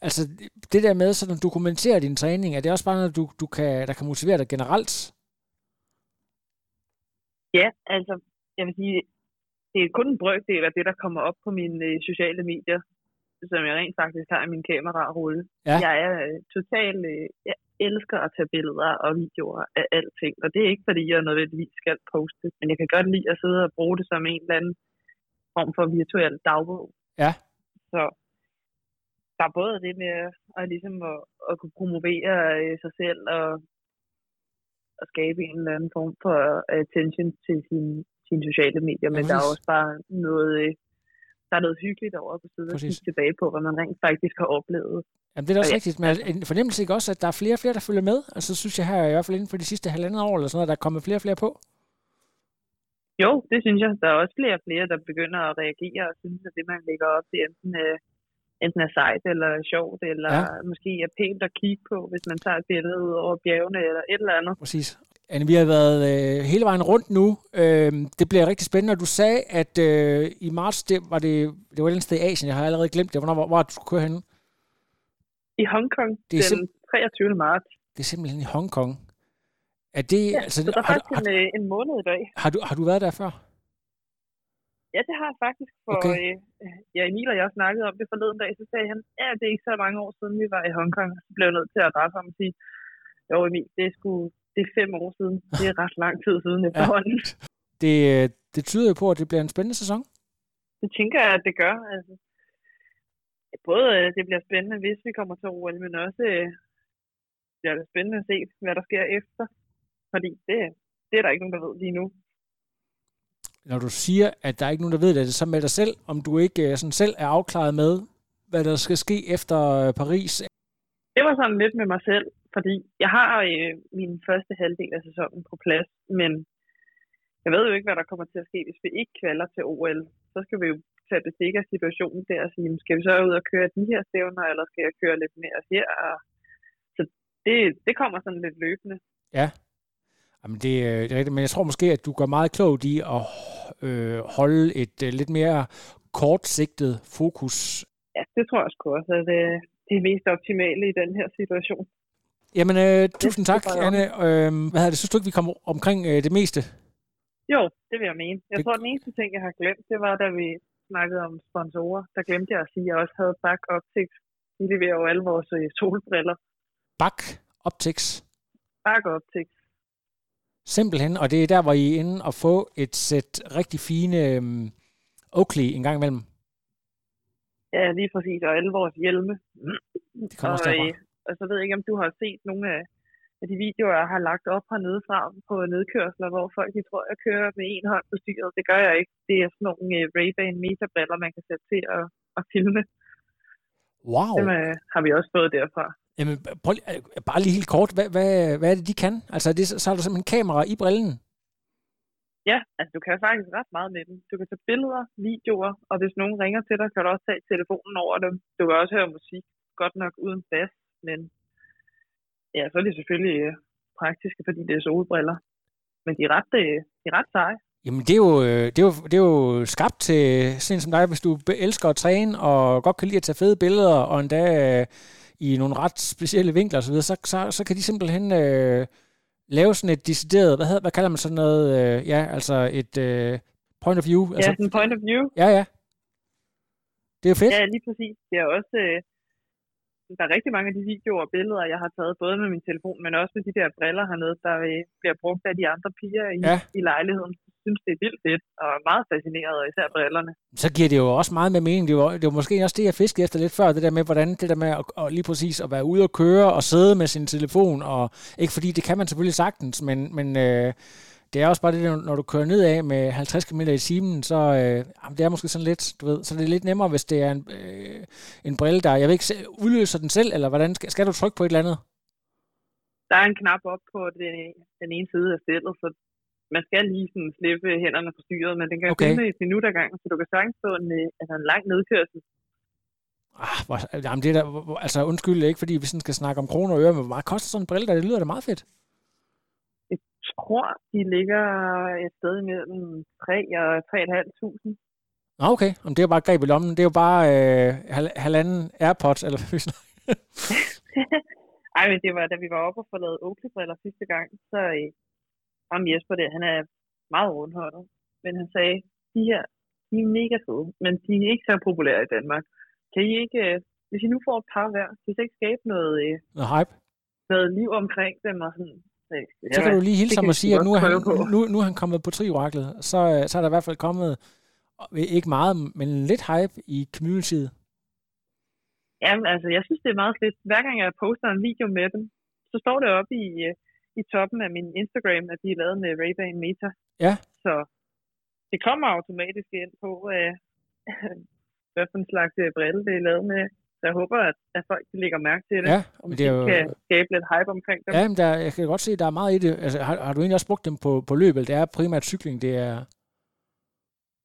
Altså det der med sådan at dokumentere din træning, er det også bare noget, du, du kan, der kan motivere dig generelt? Ja, altså jeg vil sige, det er kun en brøkdel af det, der kommer op på mine øh, sociale medier, som jeg rent faktisk har i min kamerarulle. Ja. Jeg er øh, totalt, øh, jeg elsker at tage billeder og videoer af alting, og det er ikke fordi, jeg nødvendigvis skal poste, men jeg kan godt lide at sidde og bruge det som en eller anden form for virtuel dagbog. Ja. Så der er både det med at, ligesom at, at kunne promovere øh, sig selv og at skabe en eller anden form for attention til sin, sine sociale medier, men ja, der er også bare noget, øh, der er noget hyggeligt over at sidde og kigge tilbage på, hvad man rent faktisk har oplevet. Jamen, det er også og rigtigt, men en fornemmelse ikke også, at der er flere og flere, der følger med? Altså, synes jeg her, i hvert fald inden for de sidste halvandet år, eller sådan noget, der er kommet flere og flere på? Jo, det synes jeg. Der er også flere og flere, der begynder at reagere og synes, at det, man lægger op, det enten, øh, enten er sejt eller sjovt, eller ja. måske er pænt at kigge på, hvis man tager et billede ud over bjergene eller et eller andet. Præcis. Anne, vi har været øh, hele vejen rundt nu. Øh, det bliver rigtig spændende, og du sagde, at øh, i marts, det var det, det var et sted i Asien, jeg har allerede glemt det. Hvornår hvor, hvor du skulle køre hen? I Hongkong, det er den 23. marts. Det er simpelthen i Hongkong. Er det, ja, altså, så der er faktisk har, en, øh, en måned i dag. Har du, har du været der før? Ja, det har jeg faktisk. For okay. øh, ja, Emil og jeg snakkede om det forleden dag, så sagde han, ja, det er ikke så mange år siden, vi var i Hongkong. Så blev jeg nødt til at rette ham og sige, jo Emil, det er sgu det er fem år siden. Det er ret lang tid siden efterhånden. Ja. Det, det tyder jo på, at det bliver en spændende sæson. Det tænker jeg, at det gør. Altså, både øh, det bliver spændende, hvis vi kommer til OL, men også øh, bliver det spændende at se, hvad der sker efter. Fordi det, det er der ikke nogen, der ved lige nu. Når du siger, at der er ikke nogen, der ved det, er det så med dig selv, om du ikke sådan selv er afklaret med, hvad der skal ske efter Paris? Det var sådan lidt med mig selv fordi jeg har øh, min første halvdel af sæsonen på plads, men jeg ved jo ikke, hvad der kommer til at ske, hvis vi ikke kvalder til OL. Så skal vi jo tage bestik af situationen der og sige, skal vi så ud og køre de her stævner, eller skal jeg køre lidt mere her? Så det, det kommer sådan lidt løbende. Ja, Jamen det, øh, det er rigtigt, men jeg tror måske, at du gør meget klogt i at øh, holde et uh, lidt mere kortsigtet fokus. Ja, det tror jeg også, at det, det er mest optimale i den her situation. Jamen, øh, tusind tak, Anne. Øh, hvad havde det? Synes du ikke, vi kom omkring øh, det meste? Jo, det vil jeg mene. Jeg det... tror, den eneste ting, jeg har glemt, det var, da vi snakkede om sponsorer. Der glemte jeg at sige, at jeg også havde Back Optics. De leverer jo alle vores øh, solbriller. Back Optics? Back Optics. Simpelthen, og det er der, hvor I er inde og få et sæt rigtig fine øh, Oakley en gang imellem. Ja, lige præcis, og alle vores hjelme. Det kommer og, også og så ved jeg ikke, om du har set nogle af, af de videoer, jeg har lagt op hernede fra på nedkørsler, hvor folk de tror, jeg kører med en hånd på styret. Det gør jeg ikke. Det er sådan nogle uh, Ray-Ban metabriller, man kan sætte til at, at filme. Wow. Dem uh, har vi også fået derfra. Jamen, prøv, øh, bare lige helt kort. Hvad, hvad, hvad er det, de kan? Altså, det, så har du simpelthen kamera i brillen? Ja, altså du kan faktisk ret meget med dem. Du kan tage billeder, videoer, og hvis nogen ringer til dig, kan du også tage telefonen over dem. Du kan også høre musik, godt nok uden bas, men ja, så er de selvfølgelig øh, praktiske, fordi det er solbriller. Men de er ret, øh, de er ret seje. Jamen, det er, jo, det, er jo, det er jo skabt til sådan som dig, hvis du elsker at træne og godt kan lide at tage fede billeder, og endda i nogle ret specielle vinkler osv., så, så, så, kan de simpelthen øh, lave sådan et decideret, hvad, hedder, hvad kalder man sådan noget, øh, ja, altså et øh, point of view. Ja, altså, sådan point of view. Ja, ja. Det er jo fedt. Ja, lige præcis. Det er også, øh, der er rigtig mange af de videoer og billeder, jeg har taget, både med min telefon, men også med de der briller hernede, der øh, bliver brugt af de andre piger i, ja. i lejligheden. Jeg synes, det er vildt fedt, og meget fascineret, og især brillerne. Så giver det jo også meget med mening. Det var, det var måske også det, jeg fiskede efter lidt før, det der med, hvordan det der med at, at lige præcis at være ude og køre og sidde med sin telefon, og ikke fordi det kan man selvfølgelig sagtens, men, men øh, det er også bare det, når du kører nedad med 50 km i timen, så øh, det er måske sådan lidt, du ved, så det er lidt nemmere, hvis det er en, øh, en brille, der, jeg vil ikke udløser den selv, eller hvordan, skal, skal du trykke på et eller andet? der er en knap op på den, den ene side af stillet, så man skal lige sådan slippe hænderne på styret, men den kan Okay. okay. et minut ad gangen, så du kan sagtens få en, øh, altså en lang nedkørsel. Ah, hvor, jamen det der, altså undskyld ikke, fordi vi sådan skal snakke om kroner og øre, men hvor meget koster sådan en brille der? Det lyder da meget fedt. Jeg tror, de ligger et sted imellem 3 og 3.500. Nå, okay. Om det er jo bare greb i lommen. Det er jo bare øh, hal- halvanden AirPods, eller hvad vi snakker. Ej, men det var, da vi var oppe og få lavet Oakley-briller sidste gang, så ham Jesper der, han er meget rundhåndet. Men han sagde, de her, de er mega fede, men de er ikke så populære i Danmark. Kan I ikke, øh, hvis I nu får et par hver, kan I så ikke skabe noget, øh, Noget hype. noget liv omkring dem og sådan? Så, ja, Så kan du lige hilse ham og sige, at nu er, han, nu, nu er han kommet på trioraklet. Så, øh, så er der i hvert fald kommet, ikke meget, men lidt hype i communityet. Jamen, altså, jeg synes, det er meget fedt. Hver gang jeg poster en video med dem, så står det oppe i, i toppen af min Instagram, at de er lavet med Ray-Ban Meta. Ja. Så det kommer automatisk ind på, øh, hvad for en slags øh, brille det er lavet med. Så jeg håber, at, at folk lægger mærke til det. Ja, men de det er jo- kan skabe lidt hype omkring dem. Ja, men der, jeg kan godt se, at der er meget i det. Altså, har, har du egentlig også brugt dem på, på løbet? Det er primært cykling, det er...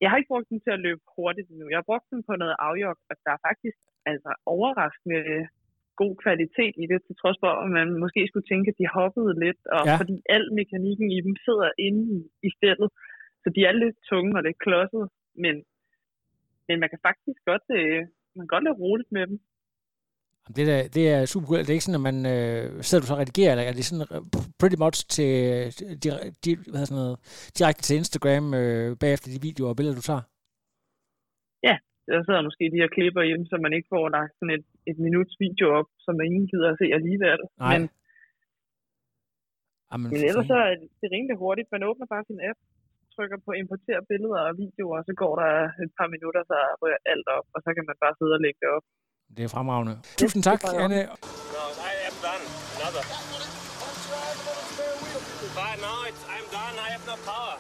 Jeg har ikke brugt dem til at løbe hurtigt endnu. Jeg har brugt dem på noget afjok, og der er faktisk altså, overraskende god kvalitet i det, til trods for, at man måske skulle tænke, at de hoppede lidt, og Ja. ja. fordi al mekanikken i dem sidder inde i, i stillet, så de er lidt tunge og lidt klodsede, men, men man kan faktisk godt, øh, man kan godt løbe roligt med dem. Det, der, det er super cool. Det er ikke sådan, at man øh, sidder du så og redigerer, eller er det sådan øh, pretty much til, di, di, hvad sådan noget, direkte til Instagram øh, bagefter de videoer og billeder, du tager? Der sidder måske de her klipper hjemme, så man ikke får lagt sådan et, et minuts video op, som ingen gider at se alligevel. Nej. Men, Jamen, men ellers så er det rimelig hurtigt. Man åbner bare sin app, trykker på importer billeder og videoer, og så går der et par minutter, så rører alt op, og så kan man bare sidde og lægge det op. det er fremragende. Tusind tak, Anne. No, I am done. Another. But no, it's, I'm done. I have no power.